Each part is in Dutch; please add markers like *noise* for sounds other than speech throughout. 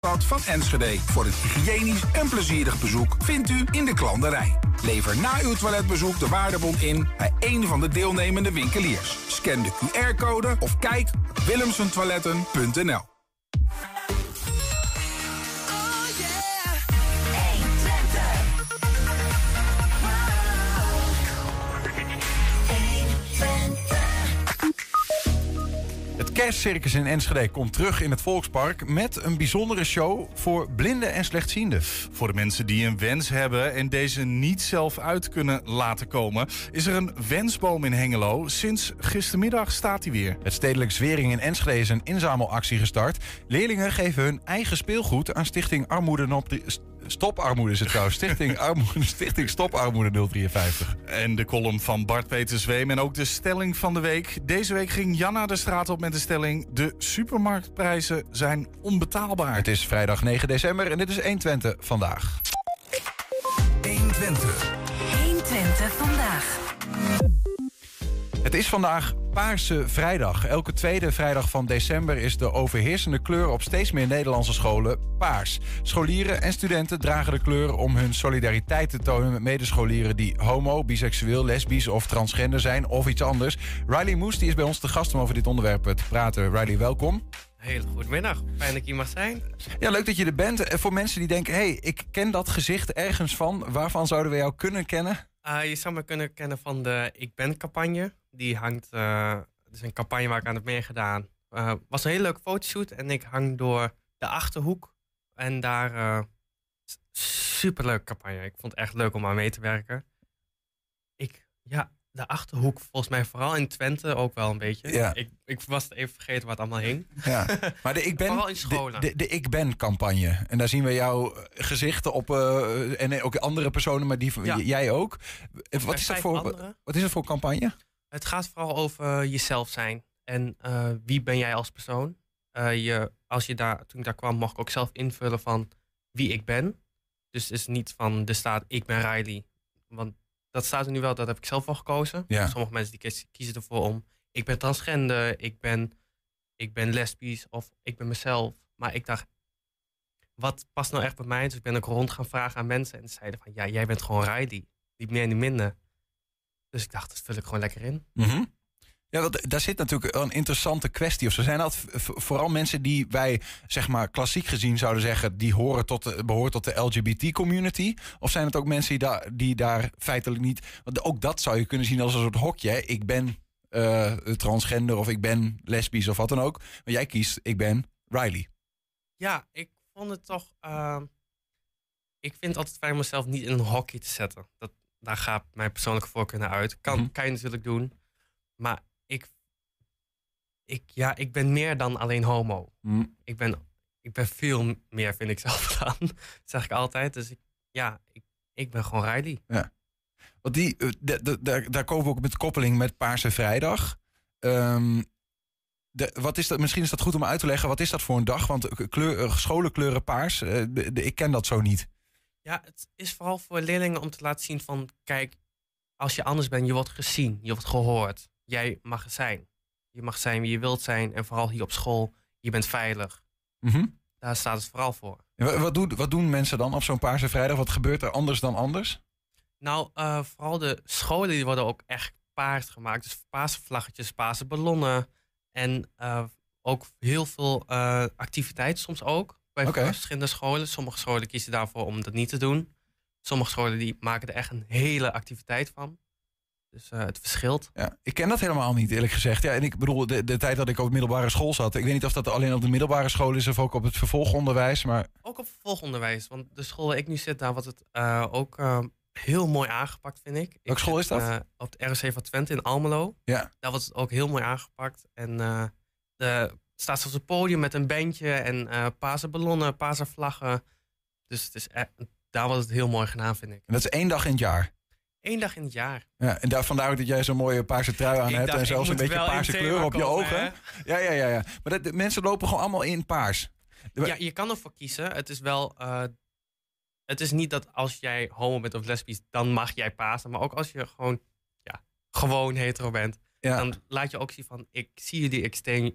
Van Enschede. Voor een hygiënisch en plezierig bezoek vindt u in de klanderij. Lever na uw toiletbezoek de waardebon in bij een van de deelnemende winkeliers. Scan de QR-code of kijk op willemsentoiletten.nl. kerstcircus in Enschede komt terug in het Volkspark met een bijzondere show voor blinden en slechtzienden. Voor de mensen die een wens hebben en deze niet zelf uit kunnen laten komen, is er een wensboom in Hengelo. Sinds gistermiddag staat hij weer. Het stedelijk Zwering in Enschede is een inzamelactie gestart. Leerlingen geven hun eigen speelgoed aan Stichting Armoede Nop- Stop Armoede is het trouwens. Stichting, *laughs* Armoede, Stichting Stop Armoede 053. En de column van Bart Peter Zweem en ook de stelling van de week. Deze week ging Janna de straat op met de stelling... de supermarktprijzen zijn onbetaalbaar. Het is vrijdag 9 december en dit is 120 vandaag. 120. 120 vandaag. Het is vandaag Paarse Vrijdag. Elke tweede vrijdag van december is de overheersende kleur op steeds meer Nederlandse scholen paars. Scholieren en studenten dragen de kleur om hun solidariteit te tonen met medescholieren die homo, biseksueel, lesbisch of transgender zijn of iets anders. Riley Moes die is bij ons te gast om over dit onderwerp te praten. Riley, welkom. Hele goedemiddag. Fijn dat ik hier mag zijn. Ja, leuk dat je er bent. En voor mensen die denken, hé, hey, ik ken dat gezicht ergens van. Waarvan zouden we jou kunnen kennen? Uh, je zou me kunnen kennen van de Ik Ben campagne. Die hangt, uh, het is een campagne waar ik aan heb meegedaan. Uh, was een hele leuke fotoshoot en ik hang door de Achterhoek. En daar, uh, superleuke campagne. Ik vond het echt leuk om aan mee te werken. Ik, ja, de Achterhoek volgens mij vooral in Twente ook wel een beetje. Ja. Ik, ik was even vergeten waar het allemaal hing. Ja. *laughs* Maar de Ik Ben, Vooral in scholen. De, de, de Ik Ben campagne. En daar zien we jouw gezichten op uh, en ook andere personen, maar die Ja. jij ook. Wat is, dat voor, wat is dat voor campagne? Het gaat vooral over jezelf zijn. En eh, wie ben jij als persoon? Eh, je, als je daar, toen ik daar kwam, mocht ik ook zelf invullen van wie ik ben. Dus het is niet van de staat ik ben Riley. Want dat staat er nu wel, dat heb ik zelf wel gekozen. Ja. Sommige mensen die kiezen ervoor om ik ben transgender, ik ben, ik ben lesbisch of ik ben mezelf. Maar ik dacht, wat past nou echt bij mij? Dus ik ben ook rond gaan vragen aan mensen en ze zeiden van ja, jij bent gewoon Riley. Niet meer, niet minder. Dus ik dacht, dat vul ik gewoon lekker in. Mhm. Ja, want daar zit natuurlijk een interessante kwestie. Of ze zijn dat vooral mensen die wij, zeg maar, klassiek gezien zouden zeggen, die horen tot de, behoren tot de LGBT-community? Of zijn het ook mensen die, daar die daar feitelijk niet. Want ook dat zou je kunnen zien als een soort hokje. hè. Ik ben eh, transgender of ik ben lesbisch of wat dan ook. Maar jij kiest, ik ben Riley. Ja, ik vond het toch. ehm, ik vind het altijd fijn om mezelf niet in een hokje te zetten. Dat, daar gaat mijn persoonlijke voorkeur naar uit. Kan, Mhm. kan je natuurlijk doen. Maar ik, ik, ja, ik ben meer dan alleen homo. Hm. Ik ben, ik ben veel meer, vind ik *laughs* zelf dan. Dat zeg ik altijd. Dus ik, ja, ik, ik ben gewoon Riley. Want die, eh, daar, daar komen we ook met koppeling met Paarse Vrijdag. Ehm, de, wat is dat, misschien is dat goed om uit te leggen. Wat is dat voor een dag? Want kleur, eh, scholen kleuren paars. eh, de- de- ik ken dat zo niet. Ja, het is vooral voor leerlingen om te laten zien van... kijk, als je anders bent, je wordt gezien, je wordt gehoord. Jij mag er zijn. Je mag zijn wie je wilt zijn. En vooral hier op school, je bent veilig. Mhm. Daar staat het vooral voor. En Wat, doen, wat doen mensen dan op zo'n Paarse Vrijdag? Wat gebeurt er anders dan anders? Nou, eh, vooral de scholen die worden ook echt paars gemaakt. Dus paarse vlaggetjes, paarse ballonnen. En eh, ook heel veel eh activiteiten soms ook. Bij Oké. verschillende scholen. Sommige scholen kiezen daarvoor om dat niet te doen. Sommige scholen die maken er echt een hele activiteit van. Dus eh, het verschilt. Ja, ik ken dat helemaal niet, eerlijk gezegd. Ja, en ik bedoel, de, de tijd dat ik op middelbare school zat. Ik weet niet of dat alleen op de middelbare school is of ook op het vervolgonderwijs. Maar Ook op vervolgonderwijs. Want de school waar ik nu zit, daar wordt het eh, ook eh, heel mooi aangepakt, vind ik. Welke school is dat? op de ROC van Twente in Almelo. ja, Daar wordt het ook heel mooi aangepakt. En eh staat zelfs een podium met een bandje en eh paarse ballonnen, paarse vlaggen. Dus het is e- daar wordt het heel mooi gedaan, vind ik. en dat is één dag in het jaar. Eén dag in het jaar. Ja, en daar, vandaar ook dat jij zo'n mooie paarse trui aan Ik hebt. dacht, en zelfs een beetje paarse kleur op je ogen. hè? Ja, ja, ja, ja. Maar dat, de mensen lopen gewoon allemaal in paars. Ja, je kan ervoor kiezen. Het is wel. eh, het is niet dat als jij homo bent of lesbisch, dan mag jij pasen. Maar ook als je gewoon, ja, gewoon hetero bent, Ja. dan laat je ook zien van: ik zie jullie,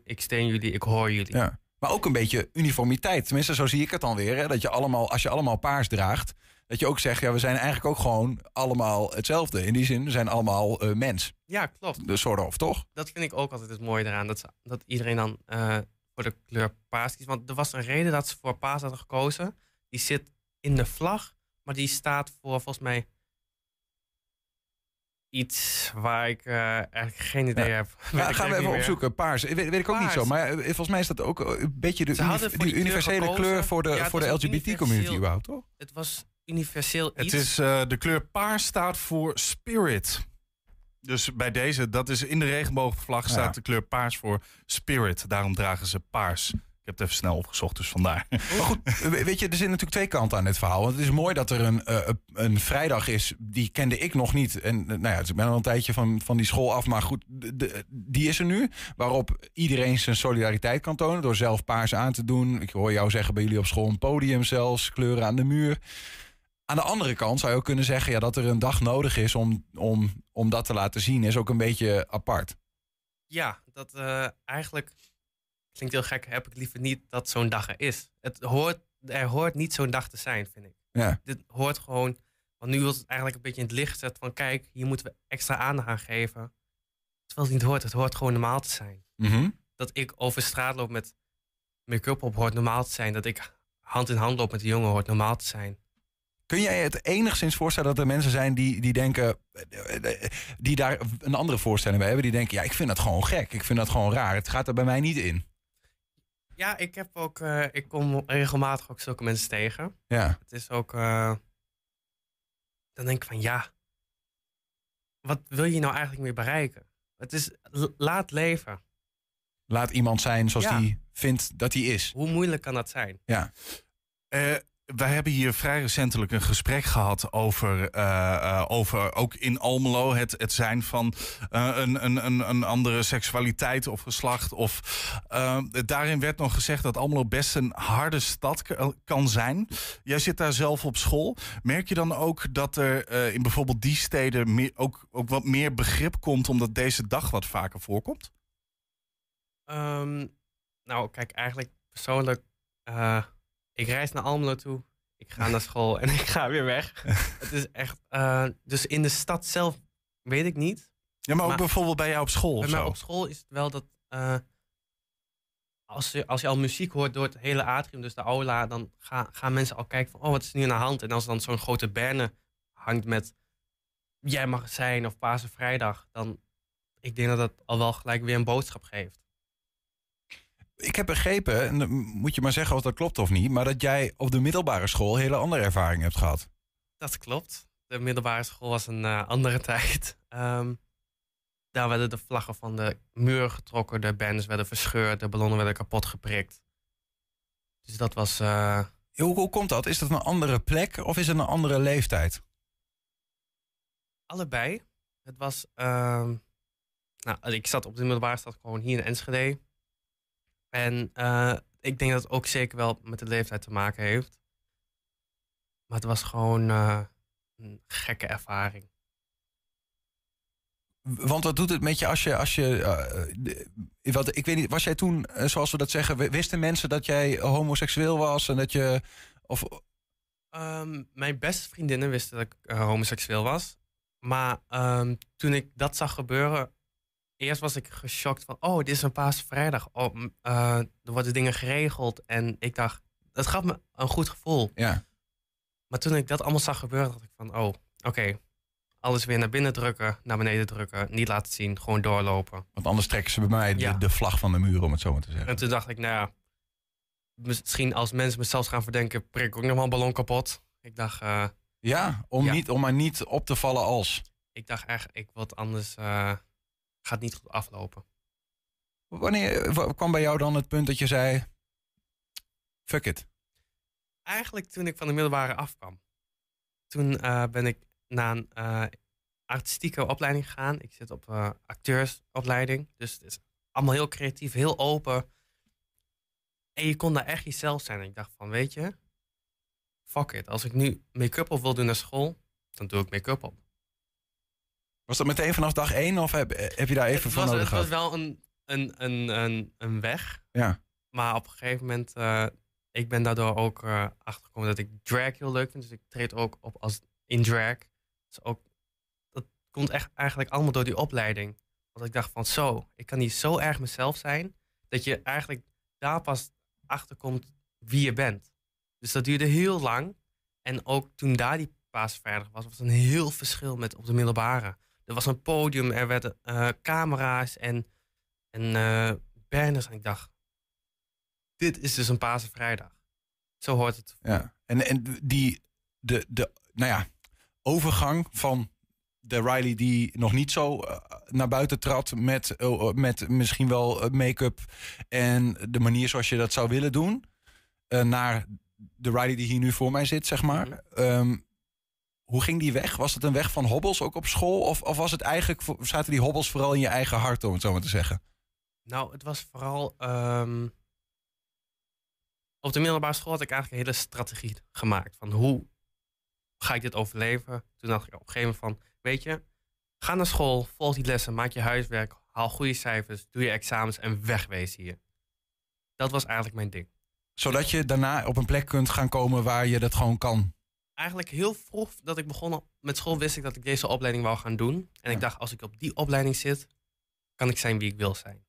ik steun jullie, ik hoor jullie. Ja. Maar ook een beetje uniformiteit. Tenminste, zo zie ik het dan weer. Hè? Dat je allemaal, als je allemaal paars draagt, dat je ook zegt, ja, we zijn eigenlijk ook gewoon allemaal hetzelfde. In die zin, we zijn allemaal eh, mens. Ja, klopt. De soort of, toch? Dat vind ik ook altijd het mooie eraan. Dat, ze- dat iedereen dan eh, voor de kleur paars kiest. Want er was een reden dat ze voor paars hadden gekozen. Die zit in de vlag, maar die staat voor volgens mij iets waar ik eh, eigenlijk geen idee Ja. heb. *laughs* Ja, gaan we even meer. opzoeken. Paars. Weet, weet ik ook niet zo. Maar eh, volgens mij is dat ook een beetje de, uni- die die universele kleur voor de, Ja, het voor de LGBT-community überhaupt, toch? Het was universeel Het iets. is, eh, de kleur paars staat voor spirit. Dus bij deze, dat is in de regenboogvlag staat Ja. de kleur paars voor spirit. Daarom dragen ze paars. Ik heb het even snel opgezocht, dus vandaar. *laughs* Maar goed, we- weet je, er zitten natuurlijk twee kanten aan dit verhaal. Want het is mooi dat er een, eh, een vrijdag is, die kende ik nog niet. En eh, nou ja, dus ik ben al een tijdje van, van die school af. Maar goed, de- de- die is er nu. Waarop iedereen zijn solidariteit kan tonen door zelf paars aan te doen. Ik hoor jou zeggen bij jullie op school een podium zelfs, kleuren aan de muur. Aan de andere kant zou je ook kunnen zeggen ja, dat er een dag nodig is om, om, om dat te laten zien, is ook een beetje apart. Ja, dat eh, eigenlijk klinkt heel gek. Heb ik liever niet dat zo'n dag er is. Het hoort, er hoort niet zo'n dag te zijn, vind ik. Ja. Dit hoort gewoon. Want nu wordt het eigenlijk een beetje in het licht gezet van kijk, hier moeten we extra aandacht aan geven. Terwijl het niet hoort. Het hoort gewoon normaal te zijn. Mhm. Dat ik over straat loop met make-up op hoort normaal te zijn. Dat ik hand in hand loop met een jongen hoort normaal te zijn. Kun jij het enigszins voorstellen dat er mensen zijn die, die denken, die daar een andere voorstelling bij hebben, die denken, ja, ik vind dat gewoon gek, ik vind dat gewoon raar, het gaat er bij mij niet in. Ja, ik heb ook, eh, ik kom regelmatig ook zulke mensen tegen. Ja, Het is ook. eh, dan denk ik van ja. Wat wil je nou eigenlijk meer bereiken? Het is laat leven. laat iemand zijn zoals Ja. die vindt dat hij is. Hoe moeilijk kan dat zijn? Ja, Eh, wij hebben hier vrij recentelijk een gesprek gehad over, eh, eh, over ook in Almelo het, het zijn van eh, een, een, een, andere seksualiteit of geslacht. Of, daarin werd nog gezegd dat Almelo best een harde stad kan zijn. Jij zit daar zelf op school. Merk je dan ook dat er in bijvoorbeeld die steden meer, ook, ook wat meer begrip komt omdat deze dag wat vaker voorkomt? Ehm, nou, kijk, eigenlijk persoonlijk. Ik reis naar Almelo toe. Ik ga naar school en ik ga weer weg. *laughs* het is echt. eh, dus in de stad zelf weet ik niet. Ja, maar ook bijvoorbeeld bij jou op school Bij mij op school is het wel dat. eh, als, je, als je al muziek hoort door het hele atrium, dus de aula, dan ga- gaan mensen al kijken van, oh, wat is er nu aan de hand? En als dan zo'n grote banner hangt met, jij mag het zijn, of Pasen Vrijdag, dan, ik denk dat dat al wel gelijk weer een boodschap geeft. Ik heb begrepen, en dan moet je maar zeggen of dat klopt of niet, maar dat jij op de middelbare school hele andere ervaringen hebt gehad. Dat klopt. De middelbare school was een eh, andere *laughs* tijd. Ehm, daar werden de vlaggen van de muur getrokken, de banners werden verscheurd, de ballonnen werden kapot geprikt. Dus dat was... eh, Hoe, hoe komt dat? Is dat een andere plek of is het een andere leeftijd? Allebei. Het was. ehm, nou, ik zat op de middelbare stad gewoon hier in Enschede. En eh, ik denk dat het ook zeker wel met de leeftijd te maken heeft. Maar het was gewoon eh, een gekke ervaring. Want wat doet het met je als je. Als je eh, wat, ik weet niet, was jij toen, zoals we dat zeggen, wisten mensen dat jij homoseksueel was en dat je. Of, Ehm, mijn beste vriendinnen wisten dat ik homoseksueel was. Maar ehm, toen ik dat zag gebeuren. Eerst was ik geschokt van, oh, dit is een Paarse Vrijdag. Oh, eh, er worden dingen geregeld. En ik dacht, dat gaf me een goed gevoel. ja. Maar toen ik dat allemaal zag gebeuren, dacht ik van, oh, oké. Alles weer naar binnen drukken, naar beneden drukken, niet laten zien, gewoon doorlopen. Want anders trekken ze bij mij de, Ja. de vlag van de muur, om het zo maar te zeggen. En toen dacht ik, nou ja, misschien als mensen me zelfs gaan verdenken, prik ik ook nog wel een ballon kapot. Ik dacht, eh, Ja, om, Ja. Niet, om maar niet op te vallen als. ik dacht echt, ik wat anders eh, gaat niet goed aflopen. Wanneer wa- kwam bij jou dan het punt dat je zei: fuck it? Eigenlijk toen ik van de middelbare afkwam. Toen eh, ben ik naar een eh, artistieke opleiding gegaan. Ik zit op eh, acteursopleiding. Dus het is allemaal heel creatief, heel open. En je kon daar echt jezelf zijn. En ik dacht van, weet je, fuck it. Als ik nu make-up op wil doen naar school, dan doe ik make-up op. Was dat meteen vanaf dag één of heb, heb je daar even het voor was, nodig het was gehad? wel een, een, een, een, een weg. Ja. Maar op een gegeven moment, uh, ik ben daardoor ook uh, achtergekomen dat ik drag heel leuk vind. Dus ik treed ook op als in drag. Dus ook, dat komt echt eigenlijk allemaal door die opleiding. Want ik dacht van zo, ik kan niet zo erg mezelf zijn, dat je eigenlijk daar pas achterkomt wie je bent. Dus dat duurde heel lang. En ook toen daar die paasvrijdag was, was een heel verschil met op de middelbare. Er was een podium, er werden uh, camera's en, en uh, banners. En ik dacht, dit is dus een paasvrijdag. Zo hoort het. Ja, en, en die, de, de, nou ja, overgang van de Riley die nog niet zo uh, naar buiten trad met, met misschien wel make-up en de manier zoals je dat zou willen doen, naar de Riley die hier nu voor mij zit, zeg maar. Mm -hmm. um, hoe ging die weg? Was het een weg van hobbels ook op school? Of, of was het eigenlijk, zaten die hobbels vooral in je eigen hart, om het zo maar te zeggen? Nou, het was vooral. Um, op de middelbare school had ik eigenlijk een hele strategie gemaakt. Van hoe ga ik dit overleven? Toen dacht ik op een gegeven moment van, weet je, ga naar school, volg die lessen, maak je huiswerk, haal goede cijfers, doe je examens en wegwees hier. Dat was eigenlijk mijn ding. Zodat je daarna op een plek kunt gaan komen waar je dat gewoon kan. Eigenlijk heel vroeg dat ik begon met school wist ik dat ik deze opleiding wou gaan doen. En ja. ik dacht, als ik op die opleiding zit, kan ik zijn wie ik wil zijn.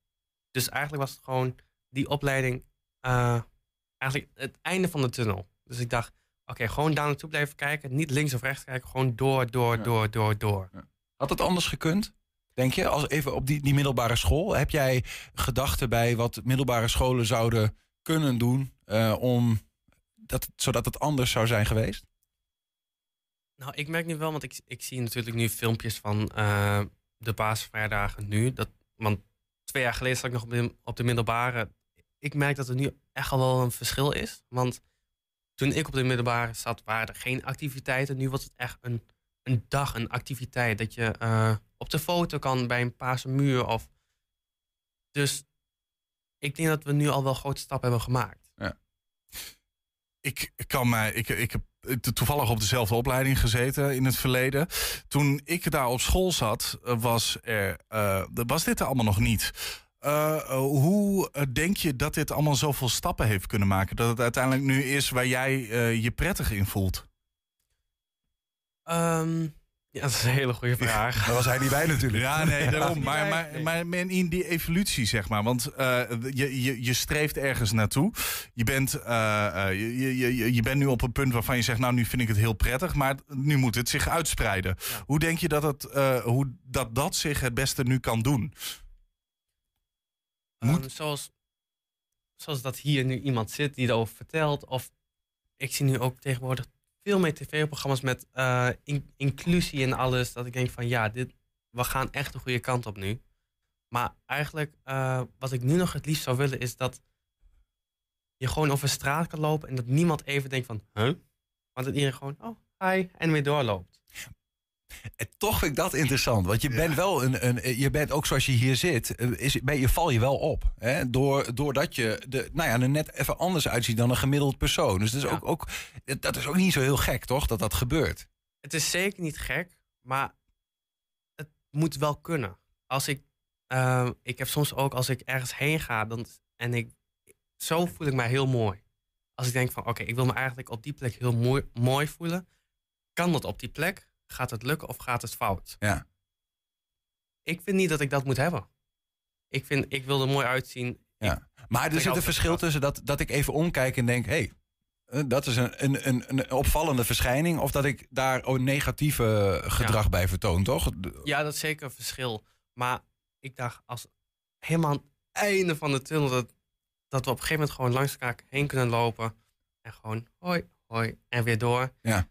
Dus eigenlijk was het gewoon die opleiding uh, eigenlijk het einde van de tunnel. Dus ik dacht, oké, okay, gewoon daar naartoe blijven kijken. Niet links of rechts kijken, gewoon door, door, ja. door, door, door. Ja. Had het anders gekund? Denk je, als even op die, die middelbare school, heb jij gedachten bij wat middelbare scholen zouden kunnen doen uh, om dat, zodat het anders zou zijn geweest? Nou, ik merk nu wel, want ik, ik zie natuurlijk nu filmpjes van uh, de paasvrijdagen nu. Dat, want twee jaar geleden zat ik nog op de, op de middelbare. Ik merk dat er nu echt al wel een verschil is. Want toen ik op de middelbare zat, waren er geen activiteiten. Nu was het echt een, een dag, een activiteit. Dat je uh, op de foto kan bij een paarse muur. Of... Dus ik denk dat we nu al wel grote stappen hebben gemaakt. Ja. Ik kan mij, ik, ik heb toevallig op dezelfde opleiding gezeten in het verleden. Toen ik daar op school zat, was, er, uh, was dit er allemaal nog niet. Hoe denk je dat dit allemaal zoveel stappen heeft kunnen maken? Dat het uiteindelijk nu is waar jij je prettig in voelt? Um, ja, dat is een hele goede vraag. Daar was hij niet bij natuurlijk. Ja, nee, daarom. Maar, maar, maar, maar in die evolutie, zeg maar. Want uh, je, je, je streeft ergens naartoe. Je bent, uh, je, je, je bent nu op een punt waarvan je zegt... nou, nu vind ik het heel prettig, maar nu moet het zich uitspreiden. Ja. Hoe denk je dat, het, hoe dat dat zich het beste nu kan doen? Moet... Um, zoals, zoals dat hier nu iemand zit die erover vertelt. Of ik zie nu ook tegenwoordig veel meer tv-programma's met in, inclusie en alles. Dat ik denk van ja, dit, we gaan echt de goede kant op nu. Maar eigenlijk, uh, wat ik nu nog het liefst zou willen, is dat je gewoon over straat kan lopen en dat niemand even denkt van, huh? Want dat iedereen gewoon, oh, hi, en weer doorloopt. En toch vind ik dat interessant. Want je ja. bent wel een, een. Je bent ook zoals je hier zit. Is, ben, je val je wel op. Hè? Door, doordat je de, nou ja, er net even anders uitziet dan een gemiddeld persoon. Dus dat is, ja. ook, ook, dat is ook niet zo heel gek, toch? Dat dat gebeurt. Het is zeker niet gek. Maar het moet wel kunnen. Als ik. Uh, ik heb soms ook als ik ergens heen ga. Dan, en ik. Zo voel ik mij heel mooi. Als ik denk van oké, okay, ik wil me eigenlijk op die plek heel mooi, mooi voelen. Kan dat op die plek? Gaat het lukken of gaat het fout? Ja. Ik vind niet dat ik dat moet hebben. Ik, vind, ik wil er mooi uitzien. Ja. Maar er zit een verschil tussen dat, dat ik even omkijk en denk... hé, hey, dat is een, een, een, een, opvallende verschijning... of dat ik daar een negatieve gedrag ja. bij vertoon, toch? Ja, dat is zeker een verschil. Maar ik dacht, als helemaal aan het einde van de tunnel... dat, dat we op een gegeven moment gewoon langs elkaar heen kunnen lopen... en gewoon hoi, hoi, en weer door. Ja.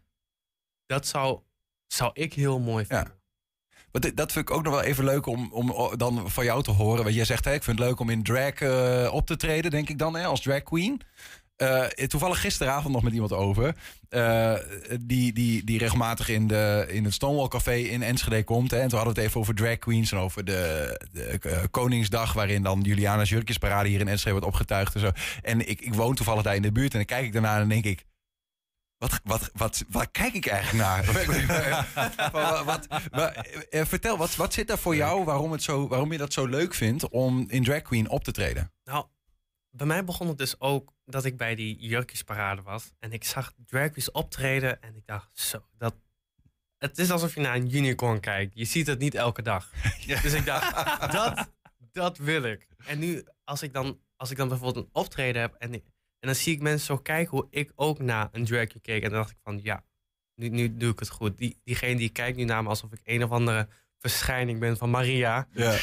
Dat zou zou ik heel mooi vinden. Ja. Maar dat vind ik ook nog wel even leuk om, om dan van jou te horen. Want jij zegt, hè, ik vind het leuk om in drag uh, op te treden, denk ik dan, hè, als drag queen. Uh, toevallig gisteravond nog met iemand over. Uh, die, die, die regelmatig in, de, in het Stonewall Café in Enschede komt. Hè, en toen hadden we het even over drag queens en over de, de uh, Koningsdag. Waarin dan Juliana's Jurkjesparade hier in Enschede wordt opgetuigd. En, zo. en ik, ik woon toevallig daar in de buurt. En dan kijk ik daarna en denk ik *laughs* wat, wat, wat, wat kijk ik eigenlijk naar? wat, wat, wat, vertel, wat, wat zit daar voor jou waarom, het zo, waarom je dat zo leuk vindt om in Drag Queen op te treden? Nou, bij mij begon het dus ook dat ik bij die jurkjesparade was. En ik zag drag queens optreden en ik dacht, zo, dat... Het is alsof je naar een unicorn kijkt. Je ziet het niet elke dag. *laughs* Dus ik dacht, dat, dat wil ik. En nu, als ik dan, als ik dan bijvoorbeeld een optreden heb... En, en dan zie ik mensen zo kijken hoe ik ook naar een drag queen keek. En dan dacht ik van, ja, nu, nu doe ik het goed. Die, diegene die kijkt nu naar me alsof ik een of andere verschijning ben van Maria. Ja.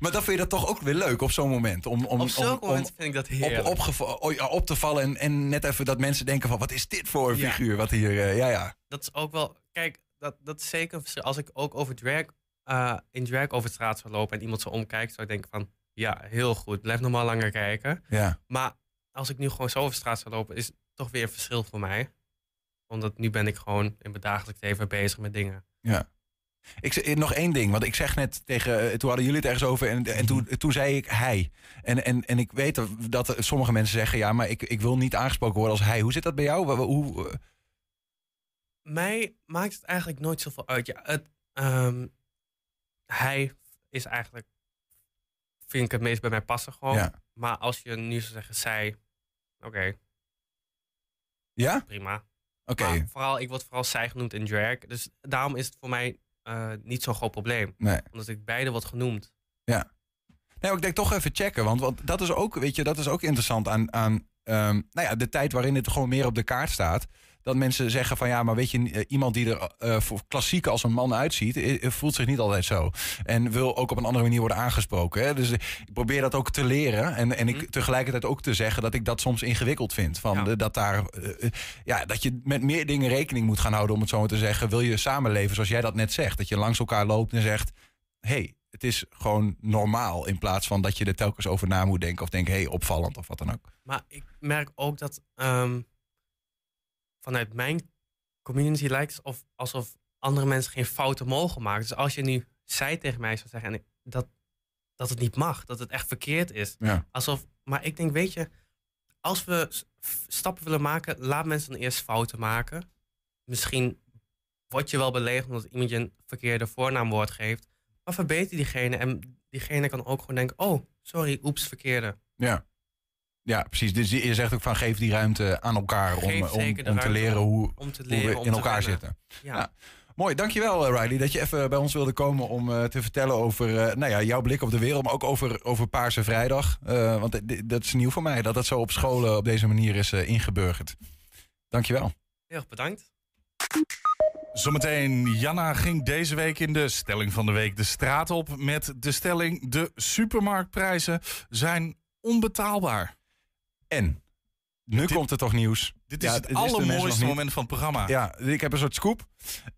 Maar dan vind je dat toch ook weer leuk op zo'n moment. Om, om, Op zulke om, momenten vind ik dat op, heerlijk. opgeva- oh op te vallen en, en net even dat mensen denken van... wat is dit voor een Ja. figuur? Wat hier, eh, ja, ja. dat is ook wel. Kijk, dat, dat is zeker een verschil. Als ik ook over drag, eh, in drag over de straat zou lopen en iemand zo omkijkt, zou ik denken van ja, heel goed, blijf nog maar langer kijken. ja. Maar als ik nu gewoon zo over straat zou lopen, is het toch weer een verschil voor mij. Omdat nu ben ik gewoon in mijn dagelijks leven bezig met dingen. Ik, zeg- nog één ding, want ik zeg net tegen... eh, Toen hadden jullie het ergens over en, en toen, toen zei ik hij. En, en, en ik weet dat sommige mensen zeggen... ja, maar ik, ik wil niet aangesproken worden als hij. Hoe zit dat bij jou? Hoe, eh, Mij maakt het eigenlijk nooit zoveel uit. Ja, het, ehm, hij is eigenlijk, vind ik het meest bij mij passen gewoon. ja. Maar als je nu zou zeggen zij, oké, ja? prima. Oké. Vooral, ik word vooral zij genoemd in drag. Dus daarom is het voor mij eh, niet zo'n groot probleem. Nee. Omdat ik beide word genoemd. Nee, maar ik denk toch even checken. Want, want dat, is ook, weet je, dat is ook interessant aan, aan ehm, nou ja, de tijd waarin het gewoon meer op de kaart staat. Dat mensen zeggen van ja, maar weet je, eh, iemand die er eh, voor klassiek als een man uitziet, eh, voelt zich niet altijd zo. En wil ook op een andere manier worden aangesproken. Hè? Dus ik probeer dat ook te leren. En, en ik Mhm. tegelijkertijd ook te zeggen dat ik dat soms ingewikkeld vind. Van Ja. de- dat, daar, ja, dat je met meer dingen rekening moet gaan houden, om het zo maar te zeggen. Wil je samenleven zoals jij dat net zegt? Dat je langs elkaar loopt en zegt: hey, het is gewoon normaal. In plaats van dat je er telkens over na moet denken. Of denken, hé, hey, opvallend of wat dan ook. Maar ik merk ook dat ehm, vanuit mijn community lijkt het alsof, alsof andere mensen geen fouten mogen maken. Dus als je nu zij tegen mij zou zeggen en ik- dat, dat het niet mag, dat het echt verkeerd is. Ja. Alsof, maar ik denk, weet je, als we stappen willen maken, laat mensen dan eerst fouten maken. Misschien word je wel beledigd omdat iemand je een verkeerde voornaamwoord geeft. Maar verbeter diegene en diegene kan ook gewoon denken, oh, sorry, oeps, verkeerde. Ja. Ja, precies. Dus je zegt ook van geef die ruimte aan elkaar om, om, om te leren hoe, Om te hoe leren, we om in elkaar zitten. Ja. Ja. Mooi, dankjewel eh, Riley dat je even bij ons wilde komen om eh, te vertellen over eh, nou ja, jouw blik op de wereld, maar ook over, over Paarse Vrijdag. Eh, want dat is nieuw voor mij, dat dat zo op scholen op deze manier is ingeburgerd. Dankjewel. Heel erg bedankt. Zometeen, Janna ging deze week in de stelling van de week de straat op met de stelling: de supermarktprijzen zijn onbetaalbaar. En nu Dit- komt er toch nieuws. Dit is Ja, het dit allermooiste moment van het programma. Ja, ik heb een soort scoop.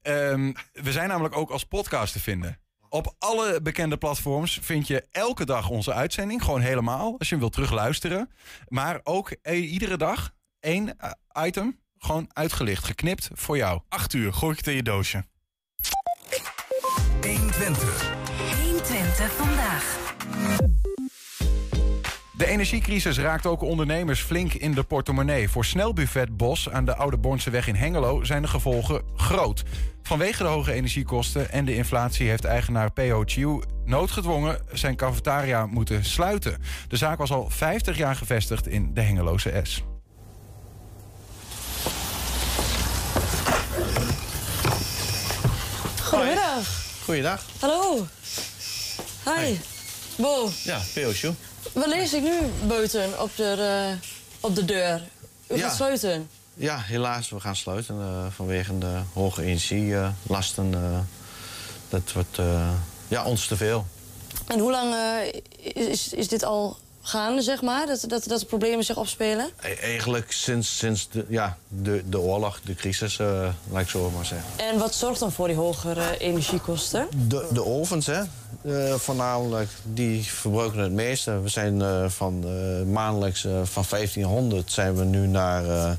Ehm, we zijn namelijk ook als podcast te vinden. Op alle bekende platforms vind je elke dag onze uitzending. Gewoon helemaal, als je hem wilt terugluisteren. Maar ook eh, iedere dag één eh, item. Gewoon uitgelicht, geknipt voor jou. Acht uur, gooi ik het in je doosje. 120. 120 vandaag. De energiecrisis raakt ook ondernemers flink in de portemonnee. Voor Snelbuffet Bos aan de Oude Bornseweg in Hengelo zijn de gevolgen groot. Vanwege de hoge energiekosten en de inflatie heeft eigenaar P.O. Chiu noodgedwongen zijn cafetaria moeten sluiten. De zaak was al 50 jaar gevestigd in de Hengeloze S. Goedemiddag. Goeiedag. Hallo. Hi. Bo, Ja, Peosje. Wat lees ik nu buiten op de, eh, op de deur? U Ja. gaat sluiten. Ja, helaas, we gaan sluiten eh, vanwege de hoge energielasten. eh dat wordt ja, ons te veel. En hoe lang is, is dit al gaande, zeg maar? Dat, dat, dat de problemen zich opspelen? E- eigenlijk sinds, sinds de, ja, de, de oorlog, de crisis, eh laat ik zo maar zeggen. En wat zorgt dan voor die hogere energiekosten? De, de ovens, hè, eh, voornamelijk, die verbruiken het meeste. We zijn eh, van maandelijks van 1500 zijn we nu naar eh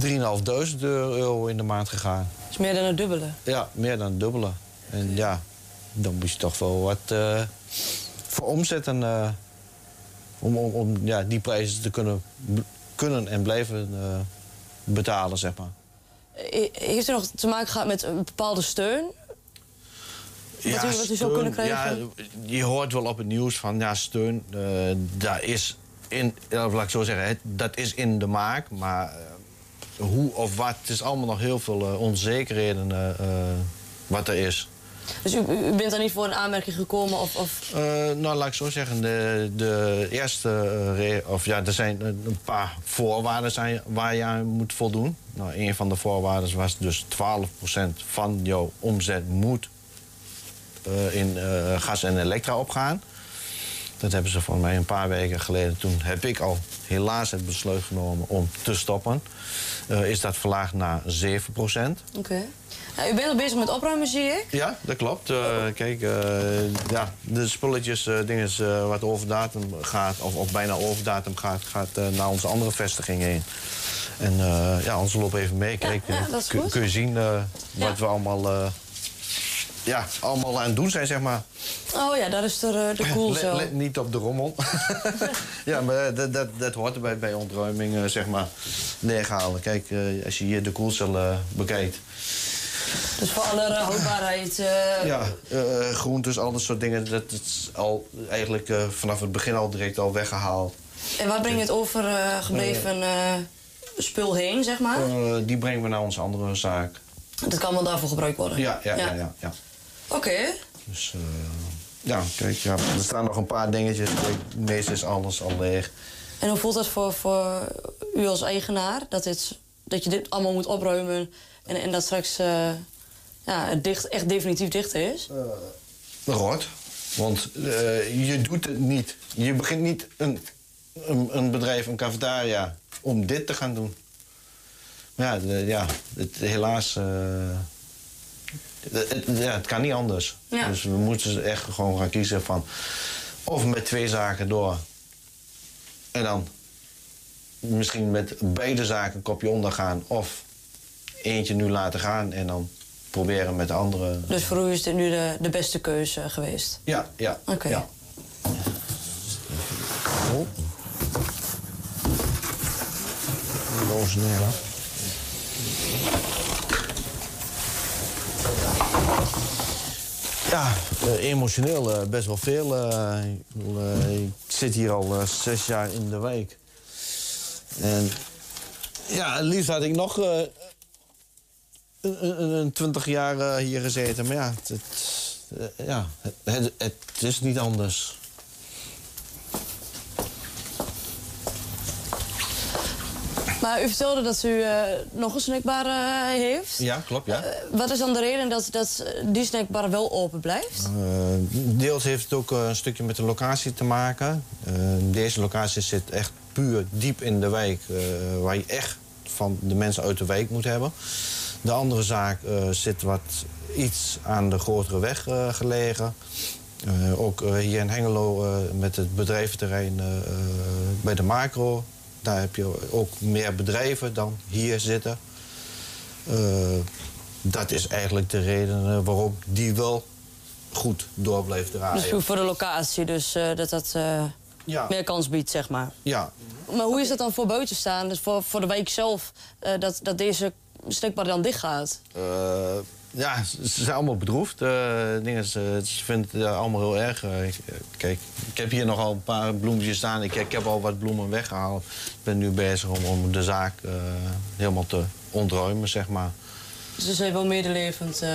3.500 euro in de maand gegaan. Dat is meer dan het dubbele. Ja, meer dan het dubbele. En ja, dan moet je toch wel wat voor omzetten. Om om, om ja, die prijzen te kunnen, kunnen en blijven eh, betalen, zeg maar. Eh, Heeft u nog te maken gehad met een bepaalde steun? Wat u- wat u zou kunnen krijgen? Ja, je hoort wel op het nieuws van ja, steun. eh, daar is in, laat ik zo zeggen, het, dat is in de maak. Maar hoe of wat, het is allemaal nog heel veel onzekerheden wat er is. Dus u, u bent daar niet voor een aanmerking gekomen? Of, of... Eh, nou, laat ik zo zeggen, de, de eerste, eh, of ja, er zijn een paar voorwaarden zijn waar je aan moet voldoen. Nou, een van de voorwaarden was dus 12% van jouw omzet moet eh, in gas en elektra opgaan. Dat hebben ze van mij een paar weken geleden. Toen heb ik al helaas het besluit genomen om te stoppen. Is dat verlaagd naar 7%. Oké. Nou, u bent al bezig met opruimen, zie ik. Ja, dat klopt. Eh, kijk, eh, ja, de spulletjes, eh dingen wat over datum gaat, of, of bijna over datum gaat, gaat naar onze andere vestiging heen. En ja, ons loop even mee. Kijk, ja, dat kun, je zien wat we allemaal, ja, allemaal aan het doen zijn, zeg maar. Oh ja, daar is de Let, zo. let niet op de rommel. *laughs* *laughs* ja, maar dat, dat, dat hoort erbij bij ontruiming, zeg maar, neerhalen. Kijk, als je hier de koelcel bekijkt. Dus voor alle houdbaarheid. eh, Ja, eh, groentes, al dat soort dingen, dat is al eigenlijk eh, vanaf het begin al direct al weggehaald. En waar breng je het overgebleven spul heen, zeg maar? Die brengen we naar onze andere zaak. Dat kan wel daarvoor gebruikt worden? Ja, ja, ja. ja, ja. Oké. Dus ja, kijk, ja, er staan nog een paar dingetjes. Kijk, meestal is alles al leeg. En hoe voelt dat voor, voor u als eigenaar? Dat, dit, dat je dit allemaal moet opruimen en, en dat straks eh, ja, het dicht, echt definitief dicht is? Rot. Want eh, je doet het niet. Je begint niet een, een, een bedrijf, een cafetaria, om dit te gaan doen. Maar ja, de- ja het, helaas. eh, het, het- ja, het kan niet anders. Ja. Dus we moeten echt gewoon gaan kiezen van. Of met twee zaken door. En dan misschien met beide zaken een kopje ondergaan. Of eentje nu laten gaan en dan proberen met de andere. Dus voor u is dit nu de, de beste keuze geweest? Ja, ja. Oké. ja. Oh. Neer, hè? Ja, eh, emotioneel eh, best wel veel. eh. ik, eh, zit hier al zes jaar in de wijk. En ja, het liefst had ik nog eh, een, 20 jaar eh, hier gezeten. Maar ja, het, het, eh, ja het, het, is niet anders. Maar u vertelde dat u eh, nog een snackbar heeft. Ja, klopt, ja. Wat is dan de reden dat, dat die snackbar wel open blijft? Deels heeft het ook een stukje met de locatie te maken. Deze locatie zit echt puur diep in de wijk, waar je echt van de mensen uit de wijk moet hebben. De andere zaak eh, zit wat iets aan de grotere weg eh, gelegen. Eh, ook hier in Hengelo met het bedrijventerrein bij de macro. Daar heb je ook meer bedrijven dan hier zitten. Dat is eigenlijk de reden waarom die wel goed door blijft draaien. Dus voor- voor de locatie, dus dat dat ja, meer kans biedt, zeg maar. ja. Maar hoe is dat dan voor buiten staan? Dus voor, voor de wijk zelf, dat, dat deze snackbar dan dicht gaat? Eh, ja, ze zijn allemaal bedroefd. Eh, dingen, ze, ze vinden het eh, allemaal heel erg. Eh, ik- eh, kijk, ik heb hier nogal een paar bloemetjes staan. Ik, ik heb al wat bloemen weggehaald. Ik ben nu bezig om, om de zaak eh, helemaal te ontruimen, zeg maar. Dus ze zijn wel medelevend. eh.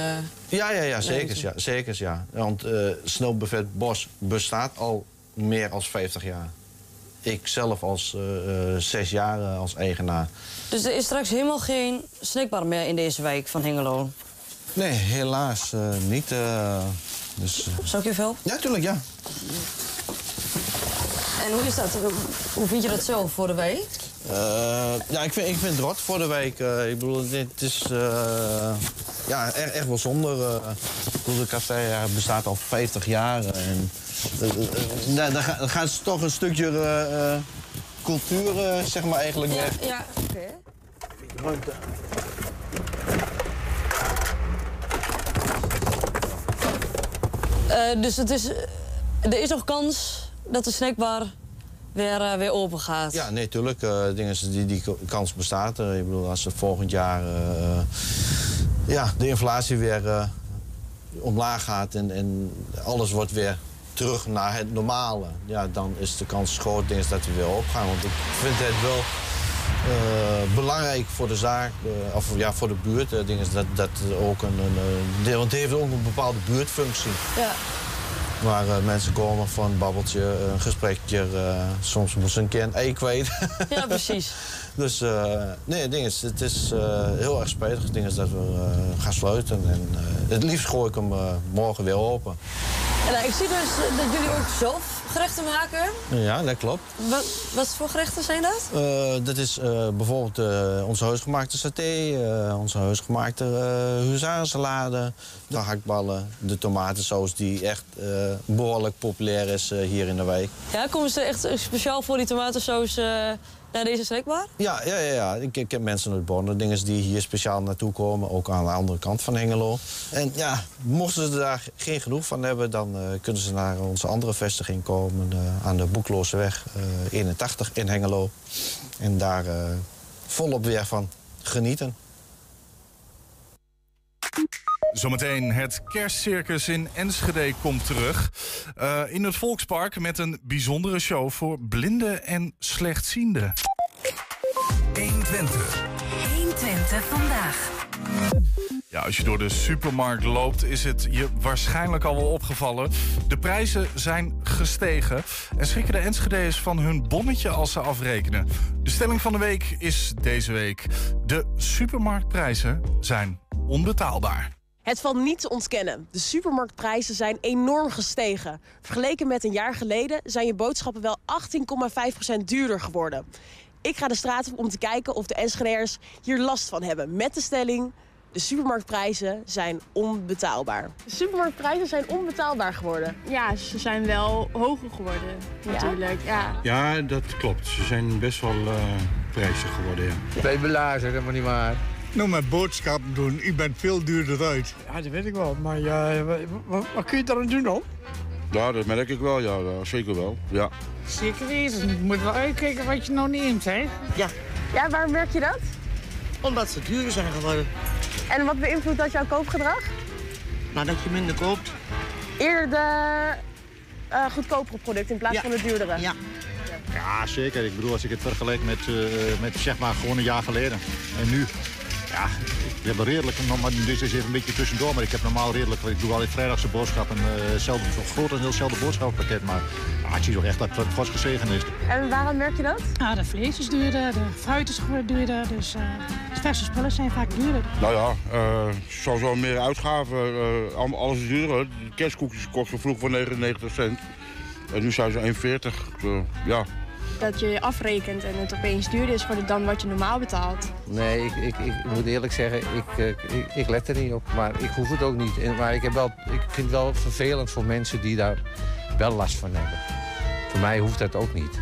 Ja, ja, ja, zeker. Ja, zeker ja. Want eh Snelbuffet Bos bestaat al meer dan 50 jaar. Ik zelf als eh, eh, zes jaar eh, als eigenaar. Dus er is straks helemaal geen snackbar meer in deze wijk van Hengelo. Nee, helaas eh, niet. eh, dus, eh, Zou ik je helpen? ja, tuurlijk, ja. En hoe is dat? Hoe vind je dat zelf voor de wijk? Ja, ik vind, ik vind het rot voor de week. Eh, ik bedoel, dit is ja, echt, echt wel zonde. ik bedoel, de café bestaat al 50 jaar. En, daar, daar, ga- daar gaat toch een stukje cultuur zeg maar eigenlijk weg. ja oké. Ruimte. Eh, dus het is, eh, er is nog kans dat de snackbar weer, eh, weer open gaat. Ja, nee, tuurlijk. eh, dingen, die, die kans bestaat. Ik bedoel, als er volgend jaar eh, ja, de inflatie weer eh, omlaag gaat en, en alles wordt weer terug naar het normale, ja, dan is de kans groot dat we weer opgaan. Want ik vind het wel eh, belangrijk voor de zaak, eh, of ja, voor de buurt. Uh, is dat, dat ook een, een, want het heeft ook een bepaalde buurtfunctie. Ja. Waar eh, mensen komen voor een babbeltje, een gesprekje. eh, soms moeten ze een keer een ei kwijt. ja, *laughs* precies. dus eh, nee, het ding is, het is eh, heel erg spijtig. Het ding is dat we eh, gaan sluiten. En eh, het liefst gooi ik hem eh, morgen weer open. Nou, ik zie dus dat jullie ook zelf gerechten maken. Ja, dat klopt. Wat, wat voor gerechten zijn dat? Eh, dat is eh, bijvoorbeeld eh, onze huisgemaakte saté, onze huisgemaakte uh, huzarensalade, de hakballen, de tomatensaus die echt eh, behoorlijk populair is hier in de wijk. Ja, komen ze echt speciaal voor die tomatensaus naar deze snackbar? Ja, ja, ja, ja. Ik, ik heb mensen uit Born, dingen die hier speciaal naartoe komen, ook aan de andere kant van Hengelo. En ja, mochten ze daar geen genoeg van hebben, dan eh, kunnen ze naar onze andere vestiging komen eh, aan de Boeklooseweg eh 81 in Hengelo. En daar eh, volop weer van genieten. Zometeen het kerstcircus in Enschede komt terug. Eh, in het Volkspark met een bijzondere show voor blinden en slechtzienden. 120. 120 vandaag. Ja, als je door de supermarkt loopt, is het je waarschijnlijk al wel opgevallen. De prijzen zijn gestegen. En schrikken de Enschede's van hun bonnetje als ze afrekenen. De stelling van de week is deze week. De supermarktprijzen zijn onbetaalbaar. Het valt niet te ontkennen. De supermarktprijzen zijn enorm gestegen. Vergeleken met een jaar geleden zijn je boodschappen wel 18,5% duurder geworden. Ik ga de straat op om te kijken of de Enschede'ers hier last van hebben. Met de stelling, de supermarktprijzen zijn onbetaalbaar. De supermarktprijzen zijn onbetaalbaar geworden. Ja, ze zijn wel hoger geworden, natuurlijk. Ja. Ja, dat klopt. Ze zijn best wel uh, prijzig geworden, ja. Bij belazen, dat maar niet waar. Nou, met boodschappen doen, u bent veel duurder uit. Ja, dat weet ik wel. Maar ja, wat, wat kun je daar aan doen dan? Ja, dat merk ik wel, ja, zeker wel. Ja. Zeker weten. Je moet wel uitkijken wat je nou neemt, hè? Ja. Ja, waarom merk je dat? Omdat ze duurder zijn geworden. En wat beïnvloedt dat jouw koopgedrag? Nou, dat je minder koopt. Eerder de uh, goedkopere producten in plaats ja. van de duurdere? Ja. Ja, zeker. Ik bedoel, als ik het vergelijk met, uh, met zeg maar gewoon een jaar geleden en nu. Ja, we hebben redelijk, maar dit is even een beetje tussendoor, maar ik heb normaal redelijk, ik doe altijd vrijdagse boodschappen, uh, zelden, groot en heel zelden boodschappenpakket, maar ja, ik zie toch echt dat het vast gezegen is. En waarom merk je dat? Ah, de vlees is duurder, de fruit is duurder, dus uh, verse spullen zijn vaak duurder. Nou ja, uh, sowieso meer uitgaven, uh, alles is duurder. De kerstkoekjes kosten vroeg voor 99 cent en nu zijn ze 1,40. ja, dat je afrekent en het opeens duurder is voor dan wat je normaal betaalt. Nee, ik, ik, ik moet eerlijk zeggen, ik, ik, ik, let er niet op. Maar ik hoef het ook niet. En, maar ik, heb wel, ik vind het wel vervelend voor mensen die daar wel last van hebben. Voor mij hoeft dat ook niet.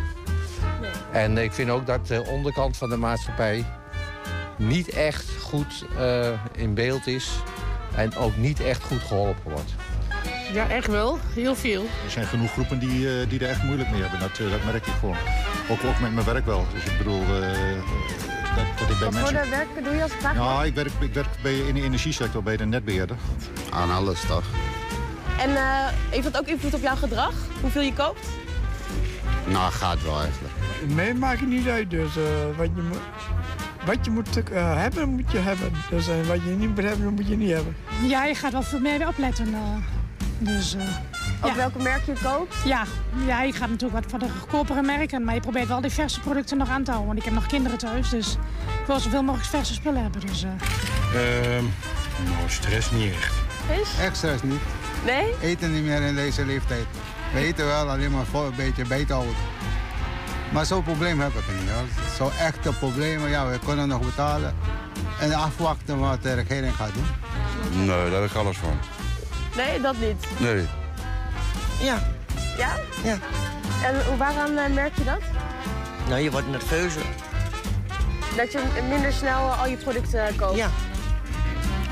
Nee. En ik vind ook dat de onderkant van de maatschappij niet echt goed uh, in beeld is. En ook niet echt goed geholpen wordt. Ja, echt wel. Heel veel. Er zijn genoeg groepen die, uh, die er echt moeilijk mee hebben. Dat, uh, dat merk ik gewoon. Ook, ook met mijn werk wel. Dus ik bedoel... Uh, dat, dat ik bij Wat mensen... voor werk doe je als vraag? Ja, ik werk, ik werk bij, in de energiesector bij de netbeheerder. Aan alles toch. En heeft dat ook invloed op jouw gedrag? Hoeveel je koopt? Nou, gaat wel eigenlijk. Nee, maakt het niet uit. Dus wat je moet... Wat je moet hebben, moet je hebben. Dus wat je niet moet hebben, moet je niet hebben. Ja, je gaat wel veel meer opletten. Dus, uh, Op ja. welke merk je koopt? Ja. ja, ik ga natuurlijk wat voor de goedkopere merken. Maar je probeert wel die verse producten nog aan te houden. Want ik heb nog kinderen thuis, dus ik wil zoveel mogelijk verse spullen hebben. Dus, uh. uh, nou, stress niet echt. Is? Echt stress niet. Nee? Eten niet meer in deze leeftijd. We eten wel alleen maar voor een beetje bijhouden. Maar zo'n probleem heb ik niet. Hoor. Zo'n echte problemen, ja, we kunnen nog betalen. En afwachten wat de regering gaat doen. Nee, daar heb ik alles van. Nee, dat niet? Nee. Ja. Ja? Ja. En waaraan uh, merk je dat? Nou, je wordt nerveuzer. Dat je minder snel al je producten koopt? Ja.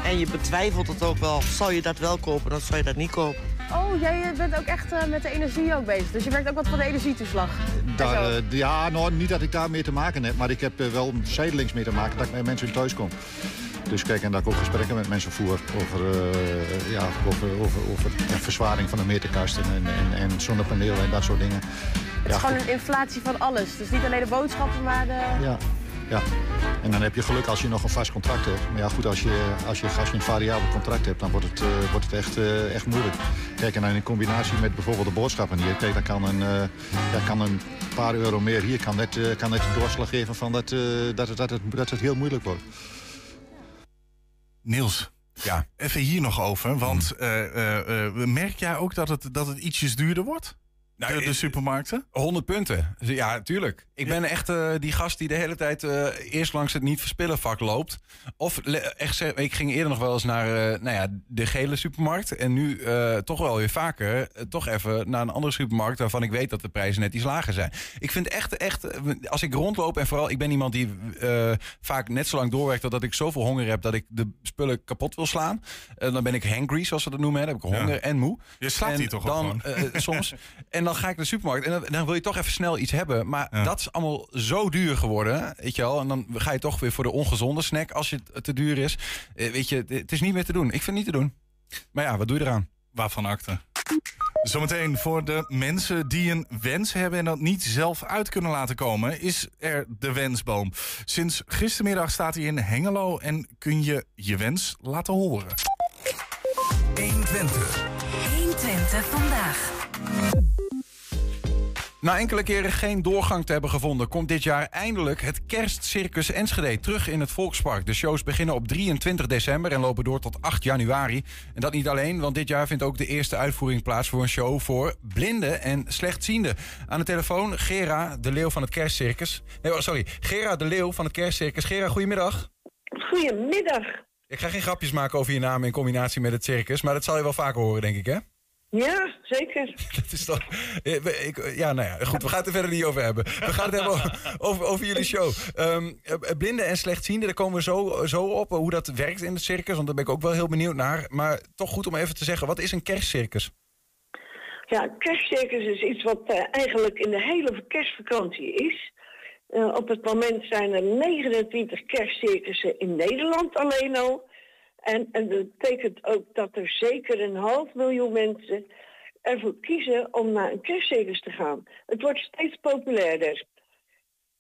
En je betwijfelt het ook wel. Zal je dat wel kopen, dan zal je dat niet kopen. Oh, jij bent ook echt uh, met de energie ook bezig. Dus je merkt ook wat van de energietoeslag. Daar, uh, ja, nou, niet dat ik daarmee te maken heb. Maar ik heb uh, wel zijdelings mee te maken dat ik bij mensen thuis kom. Dus kijk, en dat ik ook gesprekken met mensen voer over, eh, ja, over, over, over ja, verzwaring van de meterkasten en, en, en zonnepanelen en dat soort dingen. Het is gewoon een inflatie van alles. Dus niet alleen de boodschappen, maar de... Ja, ja. En dan heb je geluk als je nog een vast contract hebt. Maar ja, goed, als je, als je, als je een variabel contract hebt, dan wordt het, eh, wordt het echt, eh, echt moeilijk. Kijk, en dan in combinatie met bijvoorbeeld de boodschappen hier. Kijk, dan kan een, eh, ja, kan een paar euro meer hier kan net, kan net de doorslag geven van dat, dat, het, dat, het, dat het heel moeilijk wordt. Niels, ja. even hier nog over. Want eh, eh, eh, merk jij ook dat het, dat het ietsjes duurder wordt? Nou, de, de eh, supermarkten? 100 punten. Ja, tuurlijk. Ik ben echt eh, die gast die de hele tijd eh, eerst langs het niet verspillen vak loopt. Of echt, ik ging eerder nog wel eens naar nou ja, de gele supermarkt. En nu toch wel weer vaker toch even naar een andere supermarkt... waarvan ik weet dat de prijzen net iets lager zijn. Ik vind echt, echt als ik rondloop en vooral... ik ben iemand die vaak net zo lang doorwerkt... totdat ik zoveel honger heb dat ik de spullen kapot wil slaan. Dan ben ik hangry, zoals ze dat noemen. Hè. Dan heb ik honger en moe. Je slaapt En hier toch dan, gewoon? soms. *laughs* En dan ga ik naar de supermarkt en dan, dan wil je toch even snel iets hebben. Maar dat is allemaal zo duur geworden, weet je wel. En dan ga je toch weer voor de ongezonde snack als je het te duur is. Eh, weet je, het is niet meer te doen. Ik vind het niet te doen. Maar ja, wat doe je eraan? Waarvan akte? Zometeen voor de mensen die een wens hebben en dat niet zelf uit kunnen laten komen, is er de wensboom. Sinds gistermiddag staat hij in Hengelo en kun je je wens laten horen. 120. 120 vandaag. Na enkele keren geen doorgang te hebben gevonden, komt dit jaar eindelijk het Kerstcircus Enschede terug in het Volkspark. De shows beginnen op 23 december en lopen door tot 8 januari. En dat niet alleen, want dit jaar vindt ook de eerste uitvoering plaats voor een show voor blinden en slechtzienden. Aan de telefoon Gera, de leeuw van het Kerstcircus. Nee, oh, sorry, Gera, de leeuw van het Kerstcircus. Gera, goedemiddag. Goedemiddag. Ik ga geen grapjes maken over je naam in combinatie met het circus, maar dat zal je wel vaker horen, denk ik, hè? Ja, zeker. *laughs* Dat is toch. eh, Ik, ja, nou ja, goed, we gaan het er verder niet over hebben. We gaan het hebben over, *laughs* over, over jullie show. Ehm, eh, blinden en slechtzienden, daar komen we zo, zo op. eh, Hoe dat werkt in het circus, want daar ben ik ook wel heel benieuwd naar. Maar toch goed om even te zeggen, wat is een kerstcircus? Ja, kerstcircus is iets wat eh, eigenlijk in de hele kerstvakantie is. Eh, op het moment zijn er 29 kerstcircussen in Nederland alleen al. En, en dat betekent ook dat er zeker een half miljoen mensen ervoor kiezen om naar een kerstcircus te gaan. Het wordt steeds populairder.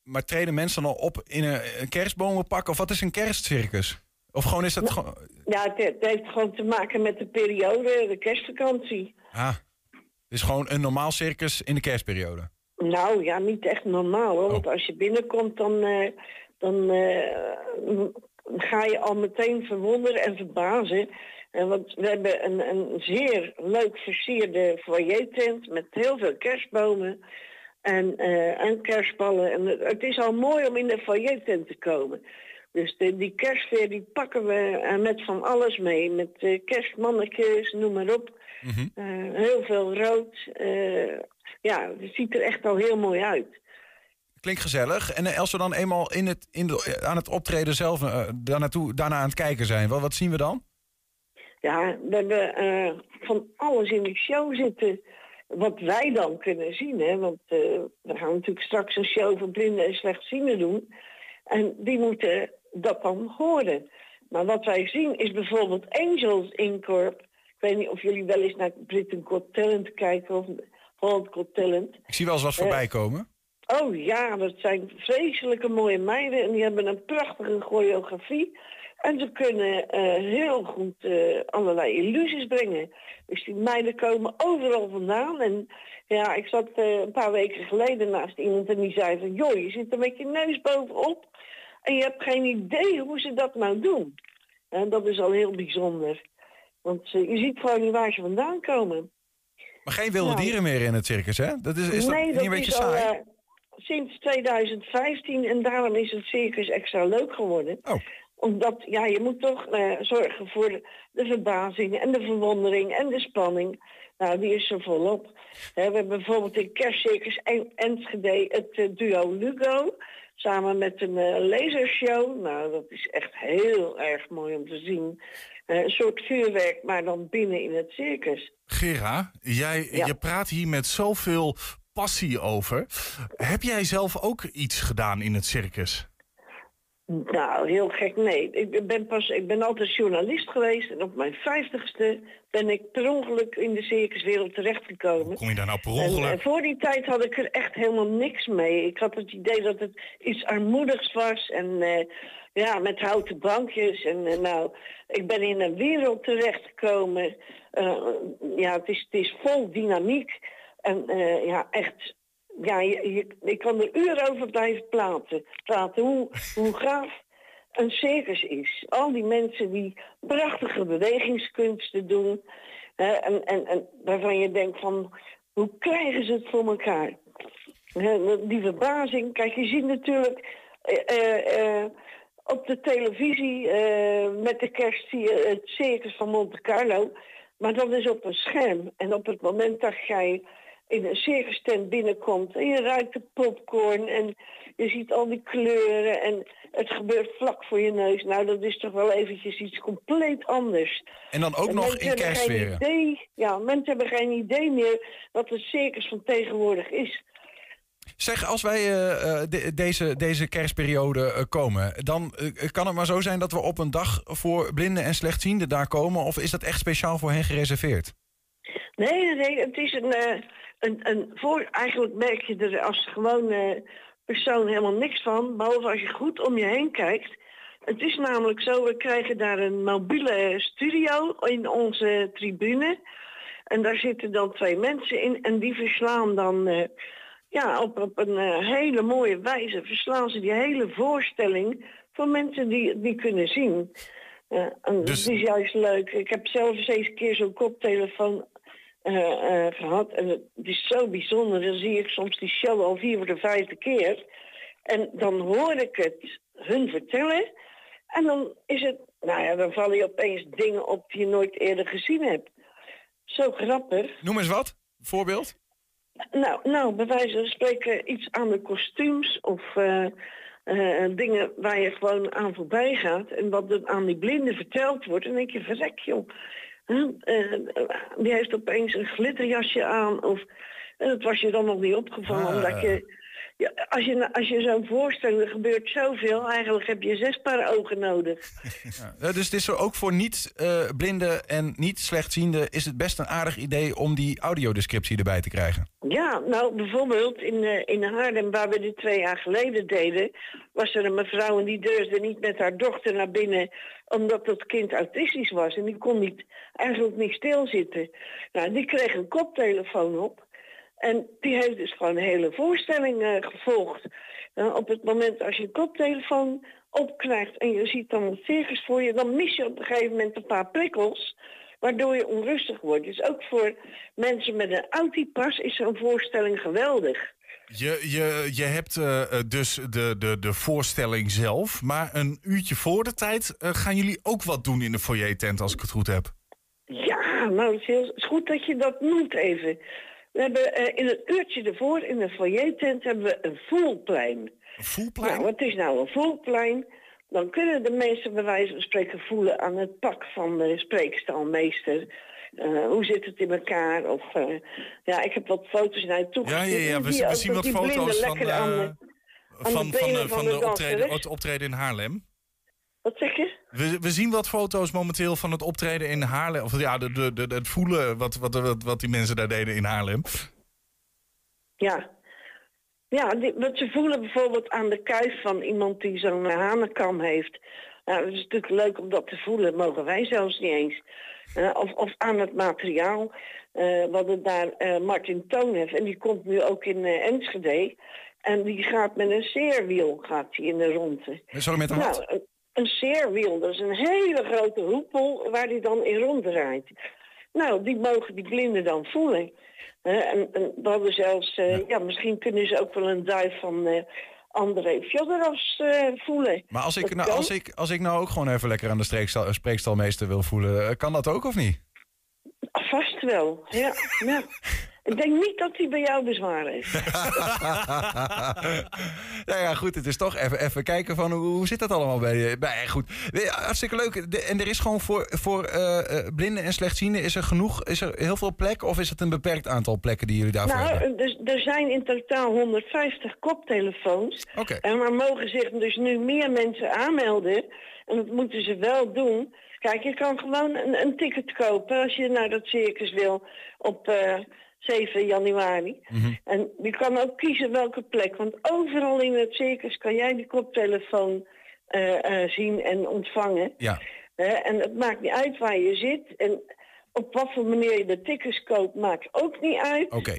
Maar treden mensen dan op in een, een kerstbomenpak? Of wat is een kerstcircus? Of gewoon is dat gewoon... Ja, het, het heeft gewoon te maken met de periode, de kerstvakantie. Ah, het is gewoon een normaal circus in de kerstperiode. Nou ja, niet echt normaal hoor. Want als je binnenkomt, dan, eh, dan eh, ga je al meteen verwonderen en verbazen. Eh, want we hebben een, een zeer leuk versierde foyer-tent met heel veel kerstbomen en, eh, en kerstballen. En het, het is al mooi om in de foyer-tent te komen. Dus de, die kerstsfeer die pakken we eh, met van alles mee. Met eh, kerstmannetjes, noem maar op. Eh, heel veel rood. Ja, het ziet er echt al heel mooi uit. Klinkt gezellig. En eh, als we dan eenmaal in het, in de, aan het optreden zelf eh, daar naartoe, daarna aan het kijken zijn, wat, wat zien we dan? Ja, we hebben eh, van alles in de show zitten. Wat wij dan kunnen zien, hè. Want eh, we gaan natuurlijk straks een show voor blinden en slechtzienden doen. En die moeten dat dan horen. Maar wat wij zien is bijvoorbeeld Angels Incorp. Ik weet niet of jullie wel eens naar Britain Got Talent kijken of Holland Got Talent. Ik zie wel eens wat Eh, voorbij komen. Oh ja, dat zijn vreselijke mooie meiden en die hebben een prachtige choreografie. En ze kunnen eh, heel goed eh, allerlei illusies brengen. Dus die meiden komen overal vandaan. En ja, ik zat eh, een paar weken geleden naast iemand en die zei van... joh, je zit er met je neus bovenop en je hebt geen idee hoe ze dat nou doen. En dat is al heel bijzonder. Want je ziet gewoon niet waar ze vandaan komen. Maar geen wilde Nou. dieren meer in het circus, hè? Dat is, is nee, dat dat niet een beetje is saai? Sinds 2015 en daarom is het circus extra leuk geworden. Oh. Omdat, ja, je moet toch eh, zorgen voor de, de verbazing en de verwondering en de spanning. Nou, die is er volop. We hebben bijvoorbeeld in kerstcircus En- Enschede het eh, duo Lugo. Samen met een eh, lasershow. Nou, dat is echt heel erg mooi om te zien. Een soort vuurwerk, maar dan binnen in het circus. Gera, jij, Ja. je praat hier met zoveel passie over. Heb jij zelf ook iets gedaan in het circus? Nou, heel gek, nee. Ik ben, pas, ik ben altijd journalist geweest en op mijn vijftigste ben ik per ongeluk in de circuswereld terechtgekomen. Kom je daar nou per En, ongeluk? eh, voor die tijd had ik er echt helemaal niks mee. Ik had het idee dat het iets armoedigs was en eh, ja, met houten bankjes. En eh, nou, ik ben in een wereld terechtgekomen. Eh, ja, het is, het is vol dynamiek. En eh, ja, echt, ja, je, ik kan er uren over blijven praten. praten hoe, hoe gaaf een circus is. Al die mensen die prachtige bewegingskunsten doen. hè, en, en, en waarvan je denkt van, hoe krijgen ze het voor elkaar? Die verbazing. Kijk, je ziet natuurlijk eh, eh, op de televisie met de kerst het circus van Monte Carlo. Maar dat is op een scherm. En op het moment dat jij in een circus tent binnenkomt en je ruikt de popcorn en je ziet al die kleuren en het gebeurt vlak voor je neus. Nou, dat is toch wel eventjes iets compleet anders. En dan ook En nog in idee, ja, mensen hebben geen idee meer wat het circus van tegenwoordig is. Zeg, als wij eh, eh, de- deze, deze kerstperiode eh, komen, dan kan het maar zo zijn dat we op een dag voor blinden en slechtzienden daar komen? Of is dat echt speciaal voor hen gereserveerd? Nee, nee, nee, het is een, een, een voor. Eigenlijk merk je er als gewone persoon helemaal niks van, behalve als je goed om je heen kijkt. Het is namelijk zo, we krijgen daar een mobiele studio in onze tribune. En daar zitten dan twee mensen in en die verslaan dan eh, ja, op, op een eh, hele mooie wijze verslaan ze die hele voorstelling voor mensen die niet kunnen zien. Eh, en Dus- Dat is juist leuk. Ik heb zelf eens een keer zo'n koptelefoon gehad. En het is zo bijzonder. Dan zie ik soms die show al vier voor de vijfde keer. En dan hoor ik het hun vertellen. En dan is het, nou ja, dan vallen je opeens dingen op die je nooit eerder gezien hebt. Zo grappig. Noem eens wat. Voorbeeld. Nou, nou, bij wijze van spreken iets aan de kostuums of eh, eh, dingen waar je gewoon aan voorbij gaat en wat er aan die blinden verteld wordt. Dan denk je, verrek joh. Huh? Eh, die heeft opeens een glitterjasje aan of en dat was je dan nog niet opgevallen Ah. omdat je... Ja, als je, als je zo'n voorstelling, er gebeurt zoveel, eigenlijk heb je zes paar ogen nodig. *laughs* Eh, dus het is ook voor niet-blinden en niet-slechtzienden is het best een aardig idee om die audiodescriptie erbij te krijgen. Ja, nou bijvoorbeeld in, eh, in Haarlem, waar we dit twee jaar geleden deden, was er een mevrouw en die durfde niet met haar dochter naar binnen, omdat dat kind autistisch was en die kon niet, eigenlijk niet stilzitten. Nou, die kreeg een koptelefoon op en die heeft dus gewoon een hele voorstelling eh, gevolgd. Nou, op het moment als je een koptelefoon opkrijgt en je ziet dan het circus voor je, dan mis je op een gegeven moment een paar prikkels waardoor je onrustig wordt. Dus ook voor mensen met een autipas is zo'n voorstelling geweldig. Je, je, je hebt eh, eh, dus de, de, de voorstelling zelf, maar een uurtje voor de tijd eh, gaan jullie ook wat doen in de foyer-tent, als ik het goed heb. Ja, nou, het is, heel, het is goed dat je dat noemt even. We hebben eh, in het uurtje ervoor, in de foyer-tent, hebben we een voelplein. Een voelplein? Nou, wat is nou een voelplein? Dan kunnen de mensen bij wijze van spreken voelen aan het pak van de spreekstalmeester. Eh, hoe zit het in elkaar? Of, eh, ja, ik heb wat foto's naar je Ja, toegestuurd. ja, ja. Dan We, zien wat foto's van, aan de- aan van, van, benen de, van van de de optreden, optreden in Haarlem. Wat zeg je? We, we zien wat foto's momenteel van het optreden in Haarlem. Of ja, de, de, de, het voelen wat, wat, wat, wat die mensen daar deden in Haarlem. Ja. Ja, die, wat ze voelen bijvoorbeeld aan de kuif van iemand die zo'n hanenkam heeft. Nou, dat is natuurlijk leuk om dat te voelen. mogen wij zelfs niet eens. Eh, of, of aan het materiaal. eh wat het daar eh, Martin Toon heeft. En die komt nu ook in Enschede. En die gaat met een zeerwiel gaat die in de ronde. Sorry, met een wat? Nou, een, een zeerwiel, dat is een hele grote hoepel waar die dan in ronddraait. Nou, die mogen die blinden dan voelen. En, en we hadden zelfs, eh, ja. misschien kunnen ze ook wel een duif van eh André Fjodorovs eh voelen. Maar als ik, Dat nou, kan. als, ik, als ik nou ook gewoon even lekker aan de streekstal, spreekstalmeester wil voelen, kan dat ook of niet? Vast wel, ja. ja. *laughs* Ik denk niet dat hij bij jou bezwaar heeft. *laughs* nou ja, goed, het is toch even, even kijken van hoe, hoe zit dat allemaal bij je. Bij, goed, hartstikke leuk. De- en er is gewoon voor, voor eh, eh, blinden en slechtzienden, is er genoeg, is er heel veel plek of is het een beperkt aantal plekken die jullie daarvoor hebben? Nou, dus, er zijn in totaal 150 koptelefoons. Oké. En maar mogen zich dus nu meer mensen aanmelden. En dat moeten ze wel doen. Kijk, je kan gewoon een, een ticket kopen als je naar dat circus wil op eh, 7 januari. En je kan ook kiezen welke plek. Want overal in het circus kan jij die koptelefoon eh, eh, zien en ontvangen. Ja. En het maakt niet uit waar je zit. En op wat voor manier je de tickets koopt, maakt ook niet uit. Oké.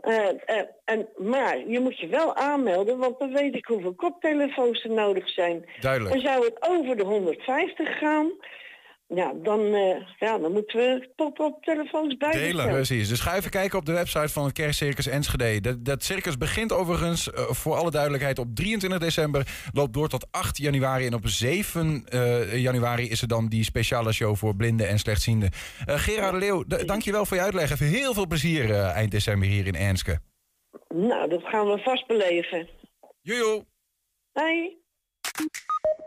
Eh, en, maar je moet je wel aanmelden, want dan weet ik hoeveel koptelefoons er nodig zijn. Duidelijk. En zou het over de 150 gaan, ja, dan, eh, ja, dan moeten we pop-up telefoons bij Precies. Dus ga even kijken op de website van het Kerstcircus Enschede. Dat, dat circus begint overigens, eh, voor alle duidelijkheid, op 23 december. Loopt door tot 8 januari. En op 7 eh, januari is er dan die speciale show voor blinden en slechtzienden. Gerard Leeuw, dankjewel voor je uitleg. Even heel veel plezier eind december hier in Enske. Nou, dat gaan we vast beleven. Jojo. Hoi.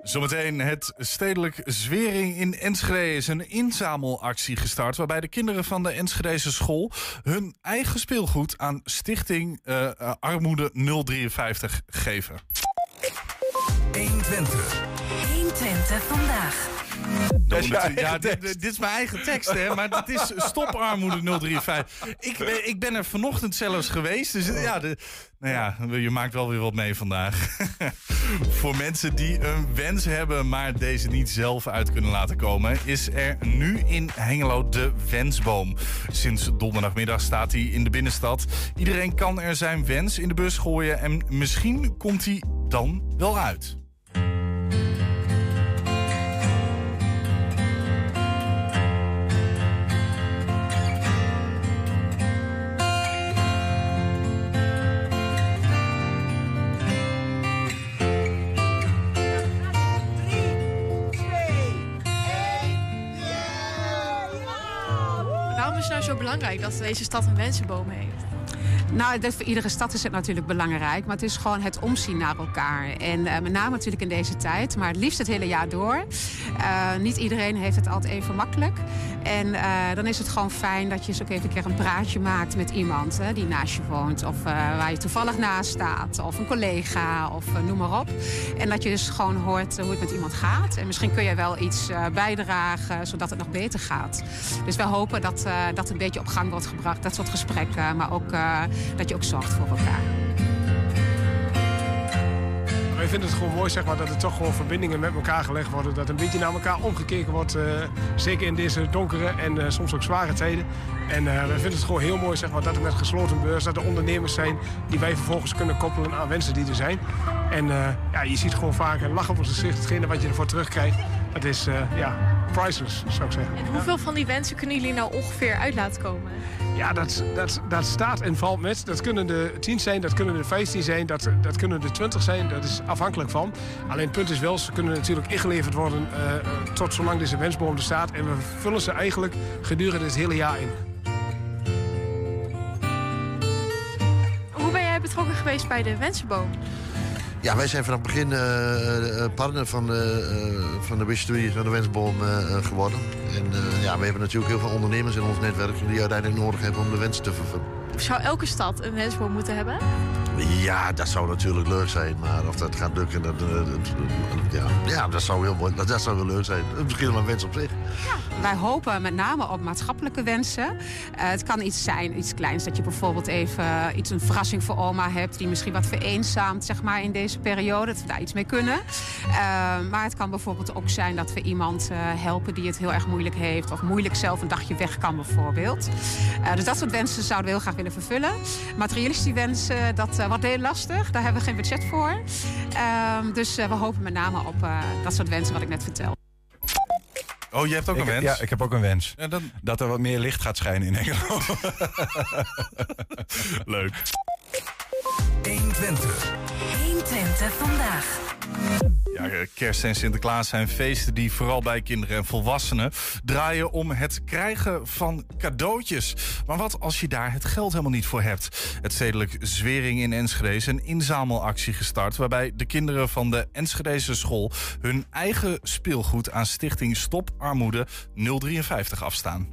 Zometeen het stedelijk Zwering in Enschede is een inzamelactie gestart... waarbij de kinderen van de Enschedese school hun eigen speelgoed aan Stichting eh, eh, Armoede 053 geven. 120. 120 vandaag. Dat ja, dit, dit is mijn eigen tekst, hè? Maar het is Stop Armoede 035. Ik, ben- ik ben er vanochtend zelfs geweest. Dus ja, de, nou ja, je maakt wel weer wat mee vandaag. *laughs* Voor mensen die een wens hebben, maar deze niet zelf uit kunnen laten komen, is er nu in Hengelo de Wensboom. Sinds donderdagmiddag staat hij in de binnenstad. Iedereen kan er zijn wens in de bus gooien en misschien komt hij dan wel uit. Belangrijk dat deze stad een wensenboom heeft? Nou, dat voor iedere stad is het natuurlijk belangrijk. Maar het is gewoon het omzien naar elkaar. En eh, met name natuurlijk in deze tijd. Maar het liefst het hele jaar door. Eh, niet iedereen heeft het altijd even makkelijk. En eh, dan is het gewoon fijn dat je eens ook even een keer een praatje maakt met iemand hè, die naast je woont. Of eh, waar je toevallig naast staat. Of een collega. Of eh, noem maar op. En dat je dus gewoon hoort hoe het met iemand gaat. En misschien kun je wel iets bijdragen zodat het nog beter gaat. Dus wij hopen dat, dat een beetje op gang wordt gebracht. Dat soort gesprekken. Maar ook dat je ook zorgt voor elkaar. Wij vinden het gewoon mooi zeg maar, dat er toch gewoon verbindingen met elkaar gelegd worden. Dat een beetje naar elkaar omgekeken wordt. eh, zeker in deze donkere en eh, soms ook zware tijden. En eh wij vinden het gewoon heel mooi zeg maar, dat er met gesloten beurs, dat er ondernemers zijn die wij vervolgens kunnen koppelen aan wensen die er zijn. En ja, je ziet gewoon vaak een lach op het gezicht. Hetgene wat je ervoor terugkrijgt, dat is ja, priceless zou ik zeggen. En hoeveel van die wensen kunnen jullie nou ongeveer uit laten komen? Ja, dat, dat, dat staat en valt met. Dat kunnen er 10 zijn, dat kunnen er 15 zijn, dat, dat kunnen er 20 zijn. Dat is afhankelijk van. Alleen het punt is wel, ze kunnen natuurlijk ingeleverd worden eh, eh, tot zolang deze wensboom er staat. En we vullen ze eigenlijk gedurende het hele jaar in. Hoe ben jij betrokken geweest bij de wensenboom? Ja, wij zijn vanaf het begin eh, eh, partner van, eh, van de Wishdui van de Wensboom eh, eh, geworden. En eh, ja, we hebben natuurlijk heel veel ondernemers in ons netwerk die uiteindelijk nodig hebben om de wensen te vervullen. Zou elke stad een wensboom moeten hebben? Ja, dat zou natuurlijk leuk zijn, maar of dat gaat lukken, dat, eh, ja, ja, dat zou heel mooi, dat, zou wel leuk zijn. Misschien wel een wens op zich. Wij hopen met name op maatschappelijke wensen. Eh, het kan iets zijn, iets kleins. Dat je bijvoorbeeld even eh, iets, een verrassing voor oma hebt... die misschien wat vereenzaamt zeg maar, in deze periode. Dat we daar iets mee kunnen. Maar het kan bijvoorbeeld ook zijn dat we iemand helpen... die het heel erg moeilijk heeft. Of moeilijk zelf een dagje weg kan bijvoorbeeld. Dus dat soort wensen zouden we heel graag willen vervullen. Materialistische wensen, dat eh, wordt heel lastig. Daar hebben we geen budget voor. Ehm, dus eh, we hopen met name op eh, dat soort wensen wat ik net vertel. Oh, je hebt ook Ik- een wens? Ja, ik heb ook een wens. Ja, dan- Dat er wat meer licht gaat schijnen in Hengelo. *laughs* Leuk. 120. 120 vandaag. Ja, kerst en Sinterklaas zijn feesten die vooral bij kinderen en volwassenen draaien om het krijgen van cadeautjes. Maar wat als je daar het geld helemaal niet voor hebt? Het stedelijk Zwering in Enschede is een inzamelactie gestart waarbij de kinderen van de Enschedese school hun eigen speelgoed aan stichting Stop Armoede 053 afstaan.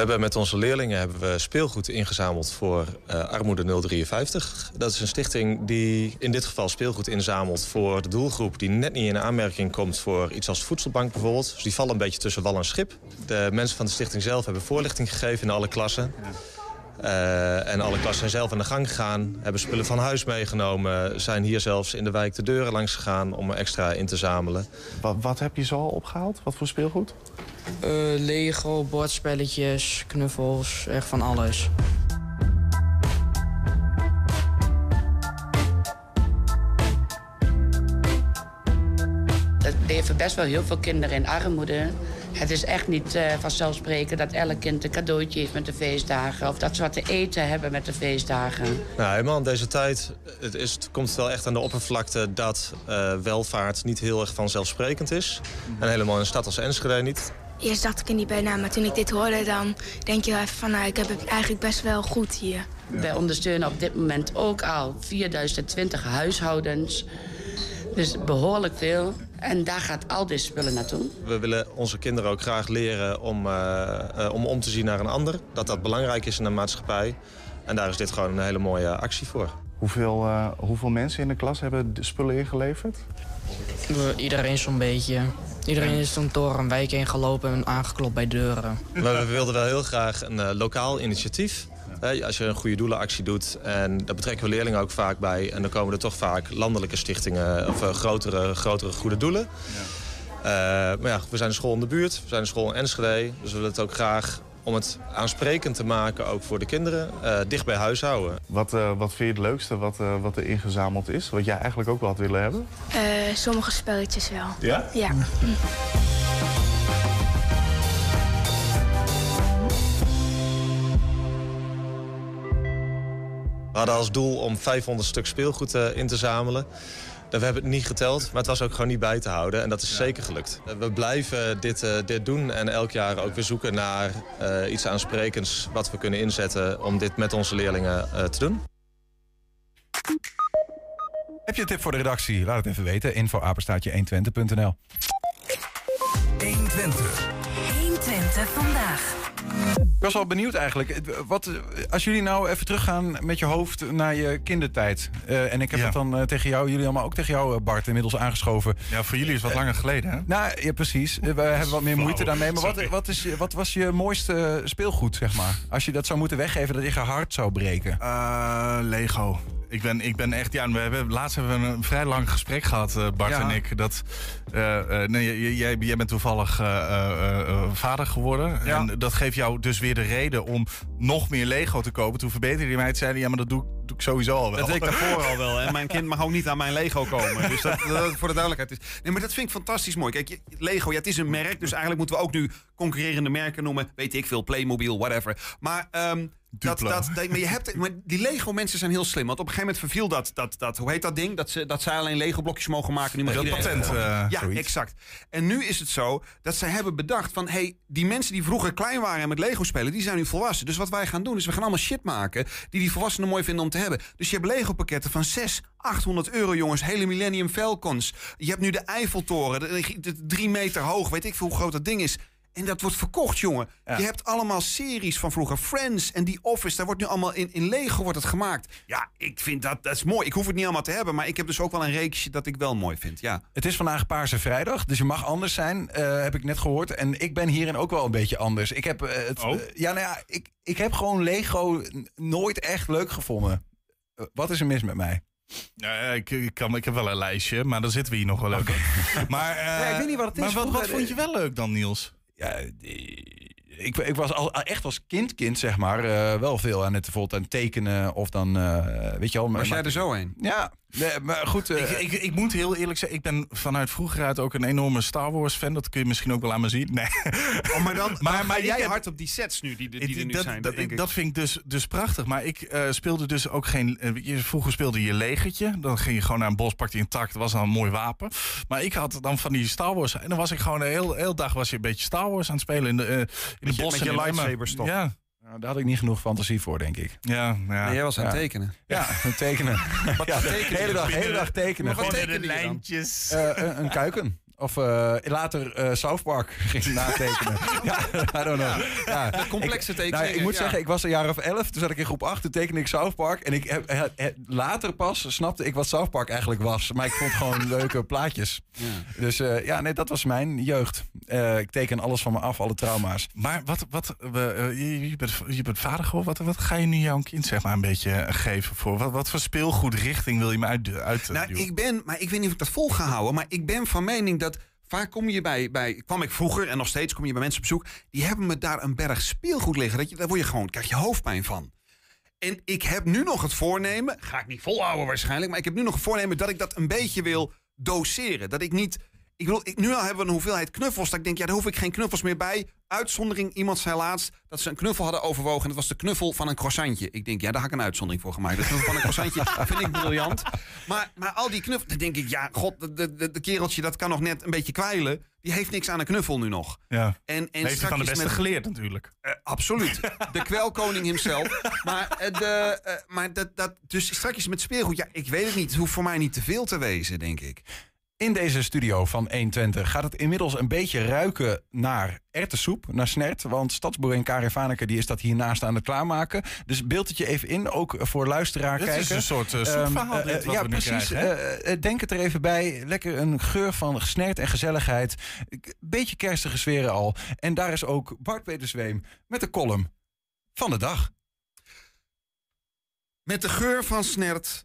Hebben met onze leerlingen hebben we speelgoed ingezameld voor uh, Armoede 053. Dat is een stichting die in dit geval speelgoed inzamelt voor de doelgroep... die net niet in aanmerking komt voor iets als voedselbank bijvoorbeeld. Dus die vallen een beetje tussen wal en schip. De mensen van de stichting zelf hebben voorlichting gegeven in alle klassen. Uh, en alle klassen zijn zelf aan de gang gegaan, hebben spullen van huis meegenomen... zijn hier zelfs in de wijk de deuren langs gegaan om er extra in te zamelen. Wat, wat heb je zo al opgehaald? Wat voor speelgoed? Uh, Lego, bordspelletjes, knuffels, echt van alles. Er leven best wel heel veel kinderen in armoede. Het is echt niet uh, vanzelfsprekend dat elk kind een cadeautje heeft met de feestdagen... of dat ze wat te eten hebben met de feestdagen. Nou, helemaal in deze tijd het is, het komt wel echt aan de oppervlakte... dat uh, welvaart niet heel erg vanzelfsprekend is. En helemaal in een stad als Enschede niet. Eerst dacht ik er niet bij na, maar toen ik dit hoorde... dan denk je wel even van, nou, ik heb het eigenlijk best wel goed hier. Ja. Wij ondersteunen op dit moment ook al 4020 huishoudens. Dus behoorlijk veel. En daar gaat al deze spullen naartoe. We willen onze kinderen ook graag leren om, uh, uh, om om te zien naar een ander. Dat dat belangrijk is in de maatschappij. En daar is dit gewoon een hele mooie actie voor. Hoeveel, uh, hoeveel mensen in de klas hebben de spullen ingeleverd? Iedereen zo'n beetje. Iedereen is toen door een wijk heen gelopen en aangeklopt bij deuren. Maar we wilden wel heel graag een lokaal initiatief. Als je een goede doelenactie doet, en daar betrekken we leerlingen ook vaak bij... en dan komen er toch vaak landelijke stichtingen of uh, grotere, grotere goede doelen. Ja. Uh, maar ja, we zijn een school in de buurt, we zijn een school in Enschede... dus we willen het ook graag om het aansprekend te maken, ook voor de kinderen, uh, dicht bij huis houden. Wat, wat vind je het leukste wat, wat er ingezameld is? Wat jij eigenlijk ook wel had willen hebben? sommige spelletjes wel. Ja? Ja. Hadden als doel om 500 stuk speelgoed uh, in te zamelen. We hebben het niet geteld, maar het was ook gewoon niet bij te houden. En dat is ja. zeker gelukt. We blijven dit, uh, dit doen en elk jaar ook weer zoeken naar uh, iets aansprekends... wat we kunnen inzetten om dit met onze leerlingen te doen. Heb je een tip voor de redactie? Laat het even weten. Info apenstaatje 120.nl 120. 120 vandaag. Ik was wel benieuwd eigenlijk. Wat, als jullie nou even teruggaan met je hoofd naar je kindertijd. Uh, en ik heb Ja. het dan uh, tegen jou, jullie allemaal ook tegen jou, uh, Bart, inmiddels aangeschoven. Ja, voor jullie is het wat langer geleden, hè? Nou, ja, precies. Uh, we hebben wat meer moeite daarmee. Maar wat, wat, is, je- wat was je mooiste speelgoed, zeg maar? Als je dat zou moeten weggeven, dat je hart zou breken. Eh, Lego. Ik ben, ik ben echt, ja, we hebben, laatst hebben we een vrij lang gesprek gehad, eh, Bart Ja. en ik. Dat, eh, eh, nee, jij- jij, bent toevallig vader geworden. Ja. En dat geeft jou dus weer de reden om nog meer Lego te kopen. Toen verbeterde die mij zeiden, ja, maar dat doe, ik- doe ik sowieso al wel. Dat deed ik daarvoor al wel. En mijn kind mag ook niet aan mijn Lego komen. Dus dat, dat voor de duidelijkheid is. Nee, maar dat vind ik fantastisch mooi. Kijk, Lego, ja, het is een merk. Dus eigenlijk moeten we ook nu concurrerende merken noemen. Weet ik veel, Playmobil, whatever. Maar, ehm, dat, dat, dat- maar, je hebt, maar die Lego-mensen zijn heel slim. Want op een gegeven moment verviel dat, dat, dat hoe heet dat ding? Dat, ze, dat zij alleen Lego-blokjes mogen maken. Nu mag Dat patent, eh, ja, zoiets. exact. En nu is het zo dat zij hebben bedacht van... hey, die mensen die vroeger klein waren en met Lego spelen... die zijn nu volwassen. Dus wat wij gaan doen is we gaan allemaal shit maken... die die volwassenen mooi vinden om te hebben. Dus je hebt Lego-pakketten van 6, 800 euro, jongens. Hele Millennium Falcons. Je hebt nu de Eiffeltoren, de, de drie meter hoog. Weet ik veel hoe groot dat ding is. En dat wordt verkocht, jongen. Ja. Je hebt allemaal series van vroeger. Friends en The Office. Daar wordt nu allemaal in, in Lego wordt het gemaakt. Ja, ik vind dat, dat is mooi. Ik hoef het niet allemaal te hebben. Maar ik heb dus ook wel een reeksje dat ik wel mooi vind. Ja. Het is vandaag Paarse Vrijdag, dus je mag anders zijn, eh, heb ik net gehoord. En ik ben hierin ook wel een beetje anders. Ik heb, eh, het, Oh? eh, ja, nou ja, ik, ik heb gewoon Lego nooit echt leuk gevonden. Eh, wat is er mis met mij? Ja, ik, ik, kan, ik heb wel een lijstje, maar dan zitten we hier nog wel leuk. *laughs* Maar, eh, Ja, ik weet niet wat het is. Maar wat, wat vond je wel leuk dan, Niels? Ja, die- ik, ik was al, echt als kind, kind zeg maar, eh, wel veel aan het bijvoorbeeld aan tekenen of dan, eh, weet je wel. Was maar- jij er zo een? Ja, Nee, maar goed. eh, ik, ik, ik moet heel eerlijk zeggen, ik ben vanuit vroeger uit ook een enorme Star Wars fan. Dat kun je misschien ook wel aan me zien. Nee. Oh, maar dan, *laughs* Maar- maar, jij heb- hard op die sets nu die, die, die er nu dat, zijn. Dat denk ik. dat vind ik dus, dus prachtig. Maar ik eh, speelde dus ook geen. je- vroeger speelde je legertje. Dan ging je gewoon naar een bos, pakte je een tak. Dat was dan een mooi wapen. Maar ik had dan van die Star Wars. En dan was ik gewoon de hele, hele dag was je een beetje Star Wars aan het spelen in de, in de bos. met je toch? Ja. Nou, daar had ik niet genoeg fantasie voor, denk ik. Ja, ja. Nee, jij was aan het Ja. tekenen. Ja, een tekenen. ja, de tekenen hele dag, hele dag tekenen. Maar wat Gewoon lijntjes. Eh, een, een kuiken. Of eh, later eh, South Park *laughs* ging natekenen. *laughs* ja, I don't know. Ja. Complexe ik, nou, tekeningen, ik moet ja. zeggen, ik was een jaar of elf. Toen zat ik in groep 8. Toen tekende ik South Park. En ik heb, he- he- later pas snapte ik wat South Park eigenlijk was. Maar ik vond gewoon *laughs* leuke plaatjes. Dus eh, ja, nee, dat was mijn jeugd. Eh, ik teken alles van me af, alle trauma's. Maar wat, wat we, eh, je, je, bent, je bent vader geworden. Wat, wat ga je nu jouw kind zeg maar een beetje eh, geven voor? Wat, wat voor speelgoedrichting wil je me uit, uit Nou, ik ben, maar ik weet niet of ik dat vol ga houden, maar ik ben van mening dat vaak kom je bij, bij, kwam ik vroeger en nog steeds kom je bij mensen op bezoek, die hebben me daar een berg speelgoed liggen. Dat je, daar word je gewoon, krijg je hoofdpijn van. En ik heb nu nog het voornemen, ga ik niet volhouden waarschijnlijk, maar ik heb nu nog het voornemen dat ik dat een beetje wil doseren. Dat ik niet, ik bedoel, ik, nu al hebben we een hoeveelheid knuffels, dat ik denk, ja, daar hoef ik geen knuffels meer bij. Uitzondering, iemand zei laatst dat ze een knuffel hadden overwogen. En dat was de knuffel van een croissantje. Ik denk, ja, daar had ik een uitzondering voor gemaakt. De knuffel van een croissantje *laughs* vind ik briljant. Maar, maar al die knuffels, dan denk ik, ja, god, de, de, de, de kereltje dat kan nog net een beetje kwijlen. Die heeft niks aan een knuffel nu nog. Ja. En, en Heeft van de strakjes beste met- geleerd natuurlijk. eh, absoluut. De kwelkoning himself. Maar, eh, de, eh, maar dat, dat, dus straks met speelgoed, ja, ik weet het niet. Het hoeft voor mij niet te veel te wezen, denk ik. In deze studio van 120 gaat het inmiddels een beetje ruiken naar erwtensoep, naar snert. Want stadsboerin Karin Vaneke die is dat hiernaast aan het klaarmaken. Dus beeld het je even in, ook voor luisteraar Dit kijken. is een soort, Ehm, soepverhaal eh, dit wat ja, we nu precies. krijgen, hè? Eh, denk het er even bij. Lekker een geur van snert en gezelligheid. Een beetje kerstige sferen al. En daar is ook Bart Peter Zweem met de column van de dag. Met de geur van snert.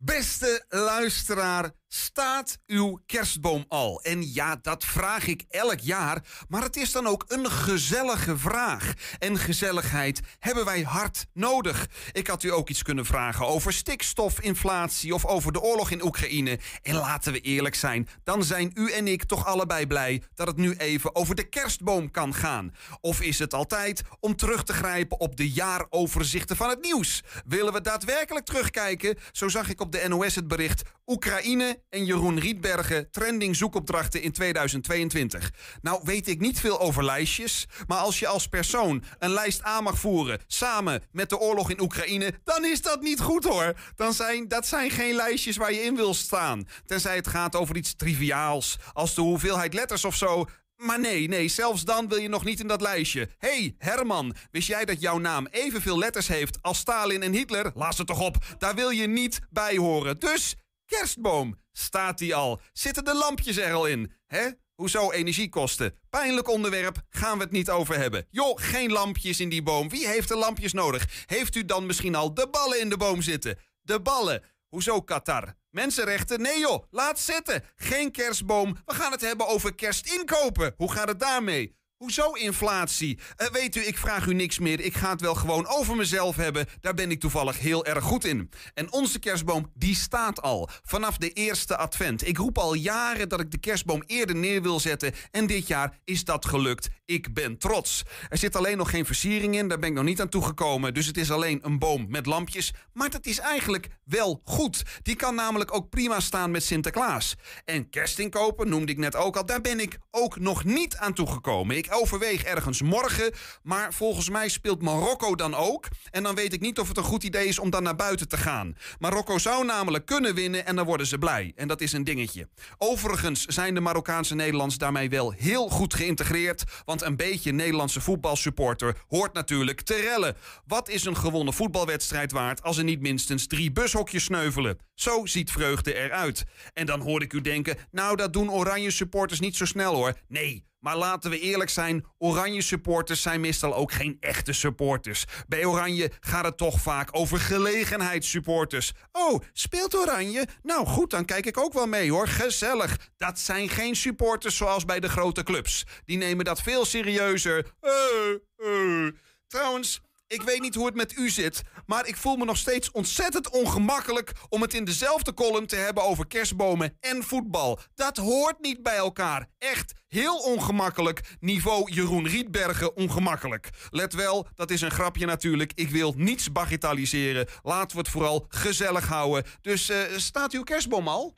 Beste luisteraar, staat uw kerstboom al? En ja, dat vraag ik elk jaar, maar het is dan ook een gezellige vraag. En gezelligheid hebben wij hard nodig. Ik had u ook iets kunnen vragen over stikstofinflatie of over de oorlog in Oekraïne. En laten we eerlijk zijn, dan zijn u en ik toch allebei blij dat het nu even over de kerstboom kan gaan. Of is het altijd om terug te grijpen op de jaaroverzichten van het nieuws? Willen we daadwerkelijk terugkijken? Zo zag ik op de NOS het bericht Oekraïne en Jeroen Rietbergen trending zoekopdrachten in 2022. Nou weet ik niet veel over lijstjes, maar als je als persoon een lijst aan mag voeren samen met de oorlog in Oekraïne, dan is dat niet goed hoor. Dan zijn, dat zijn geen lijstjes waar je in wil staan. Tenzij het gaat over iets triviaals, als de hoeveelheid letters of zo. Maar nee, nee, zelfs dan wil je nog niet in dat lijstje. hey, Herman, wist jij dat jouw naam evenveel letters heeft als Stalin en Hitler? Laat het toch op, daar wil je niet bij horen. Dus, kerstboom, staat die al? Zitten de lampjes er al in? Hè? Hoezo energiekosten? Pijnlijk onderwerp, gaan we het niet over hebben. Joh, geen lampjes in die boom. Wie heeft er lampjes nodig? Heeft u dan misschien al de ballen in de boom zitten? De ballen. Hoezo Qatar? Mensenrechten? Nee joh, laat zitten. Geen kerstboom. We gaan het hebben over kerstinkopen. Hoe gaat het daarmee? Hoezo inflatie? Eh, weet u, ik vraag u niks meer. Ik ga het wel gewoon over mezelf hebben. Daar ben ik toevallig heel erg goed in. En onze kerstboom, die staat al. Vanaf de eerste advent. Ik roep al jaren dat ik de kerstboom eerder neer wil zetten. En dit jaar is dat gelukt. Ik ben trots. Er zit alleen nog geen versiering in. Daar ben ik nog niet aan toegekomen. Dus het is alleen een boom met lampjes. Maar dat is eigenlijk wel goed. Die kan namelijk ook prima staan met Sinterklaas. En kerstinkopen noemde ik net ook al. Daar ben ik ook nog niet aan toegekomen. Ik overweeg ergens morgen. Maar volgens mij speelt Marokko dan ook. En dan weet ik niet of het een goed idee is om dan naar buiten te gaan. Marokko zou namelijk kunnen winnen en dan worden ze blij. En dat is een dingetje. Overigens zijn de Marokkaanse Nederlands daarmee wel heel goed geïntegreerd. Want een beetje Nederlandse voetbalsupporter hoort natuurlijk te rellen. Wat is een gewonnen voetbalwedstrijd waard als er niet minstens drie bushokjes sneuvelen? Zo ziet vreugde eruit. En dan hoor ik u denken, nou dat doen oranje supporters niet zo snel hoor. Nee, maar laten we eerlijk zijn, oranje supporters zijn meestal ook geen echte supporters. Bij oranje gaat het toch vaak over gelegenheidssupporters. Oh, speelt oranje? Nou goed, dan kijk ik ook wel mee hoor. Gezellig. Dat zijn geen supporters zoals bij de grote clubs. Die nemen dat veel serieuzer. Eh. Trouwens, Ik weet niet hoe het met u zit, maar ik voel me nog steeds ontzettend ongemakkelijk om het in dezelfde column te hebben over kerstbomen en voetbal. Dat hoort niet bij elkaar. Echt heel ongemakkelijk. Niveau Jeroen Rietbergen ongemakkelijk. Let wel, dat is een grapje natuurlijk. Ik wil niets bagatelliseren. Laten we het vooral gezellig houden. Dus eh, staat uw kerstboom al?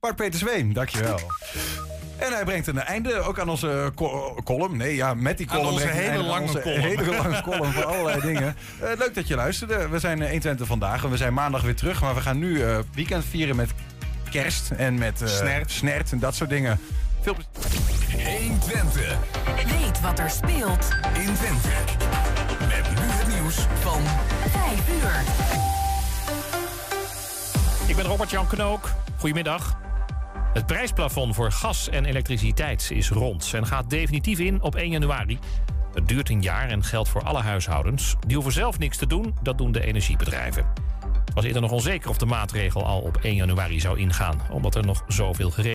Bart Peter Zweem, dankjewel. En hij brengt een einde ook aan onze co- column. Nee, ja, met die Aan column. onze hij een hele einde aan lange onze column. hele *laughs* lange column voor allerlei dingen. Eh, leuk dat je luisterde. We zijn eh, 120 vandaag en we zijn maandag weer terug. Maar we gaan nu eh, weekend vieren met kerst en met eh, Snert. snert en dat soort dingen. Veel plezier. 120. Weet wat er speelt in Twente. Met nu het nieuws van 5 uur. Ik ben Robert-Jan Knook. Goedemiddag. Het prijsplafond voor gas en elektriciteit is rond en gaat definitief in op 1 januari. Het duurt een jaar en geldt voor alle huishoudens. Die hoeven zelf niks te doen, dat doen de energiebedrijven. Het was eerder nog onzeker of de maatregel al op 1 januari zou ingaan, omdat er nog zoveel geregeld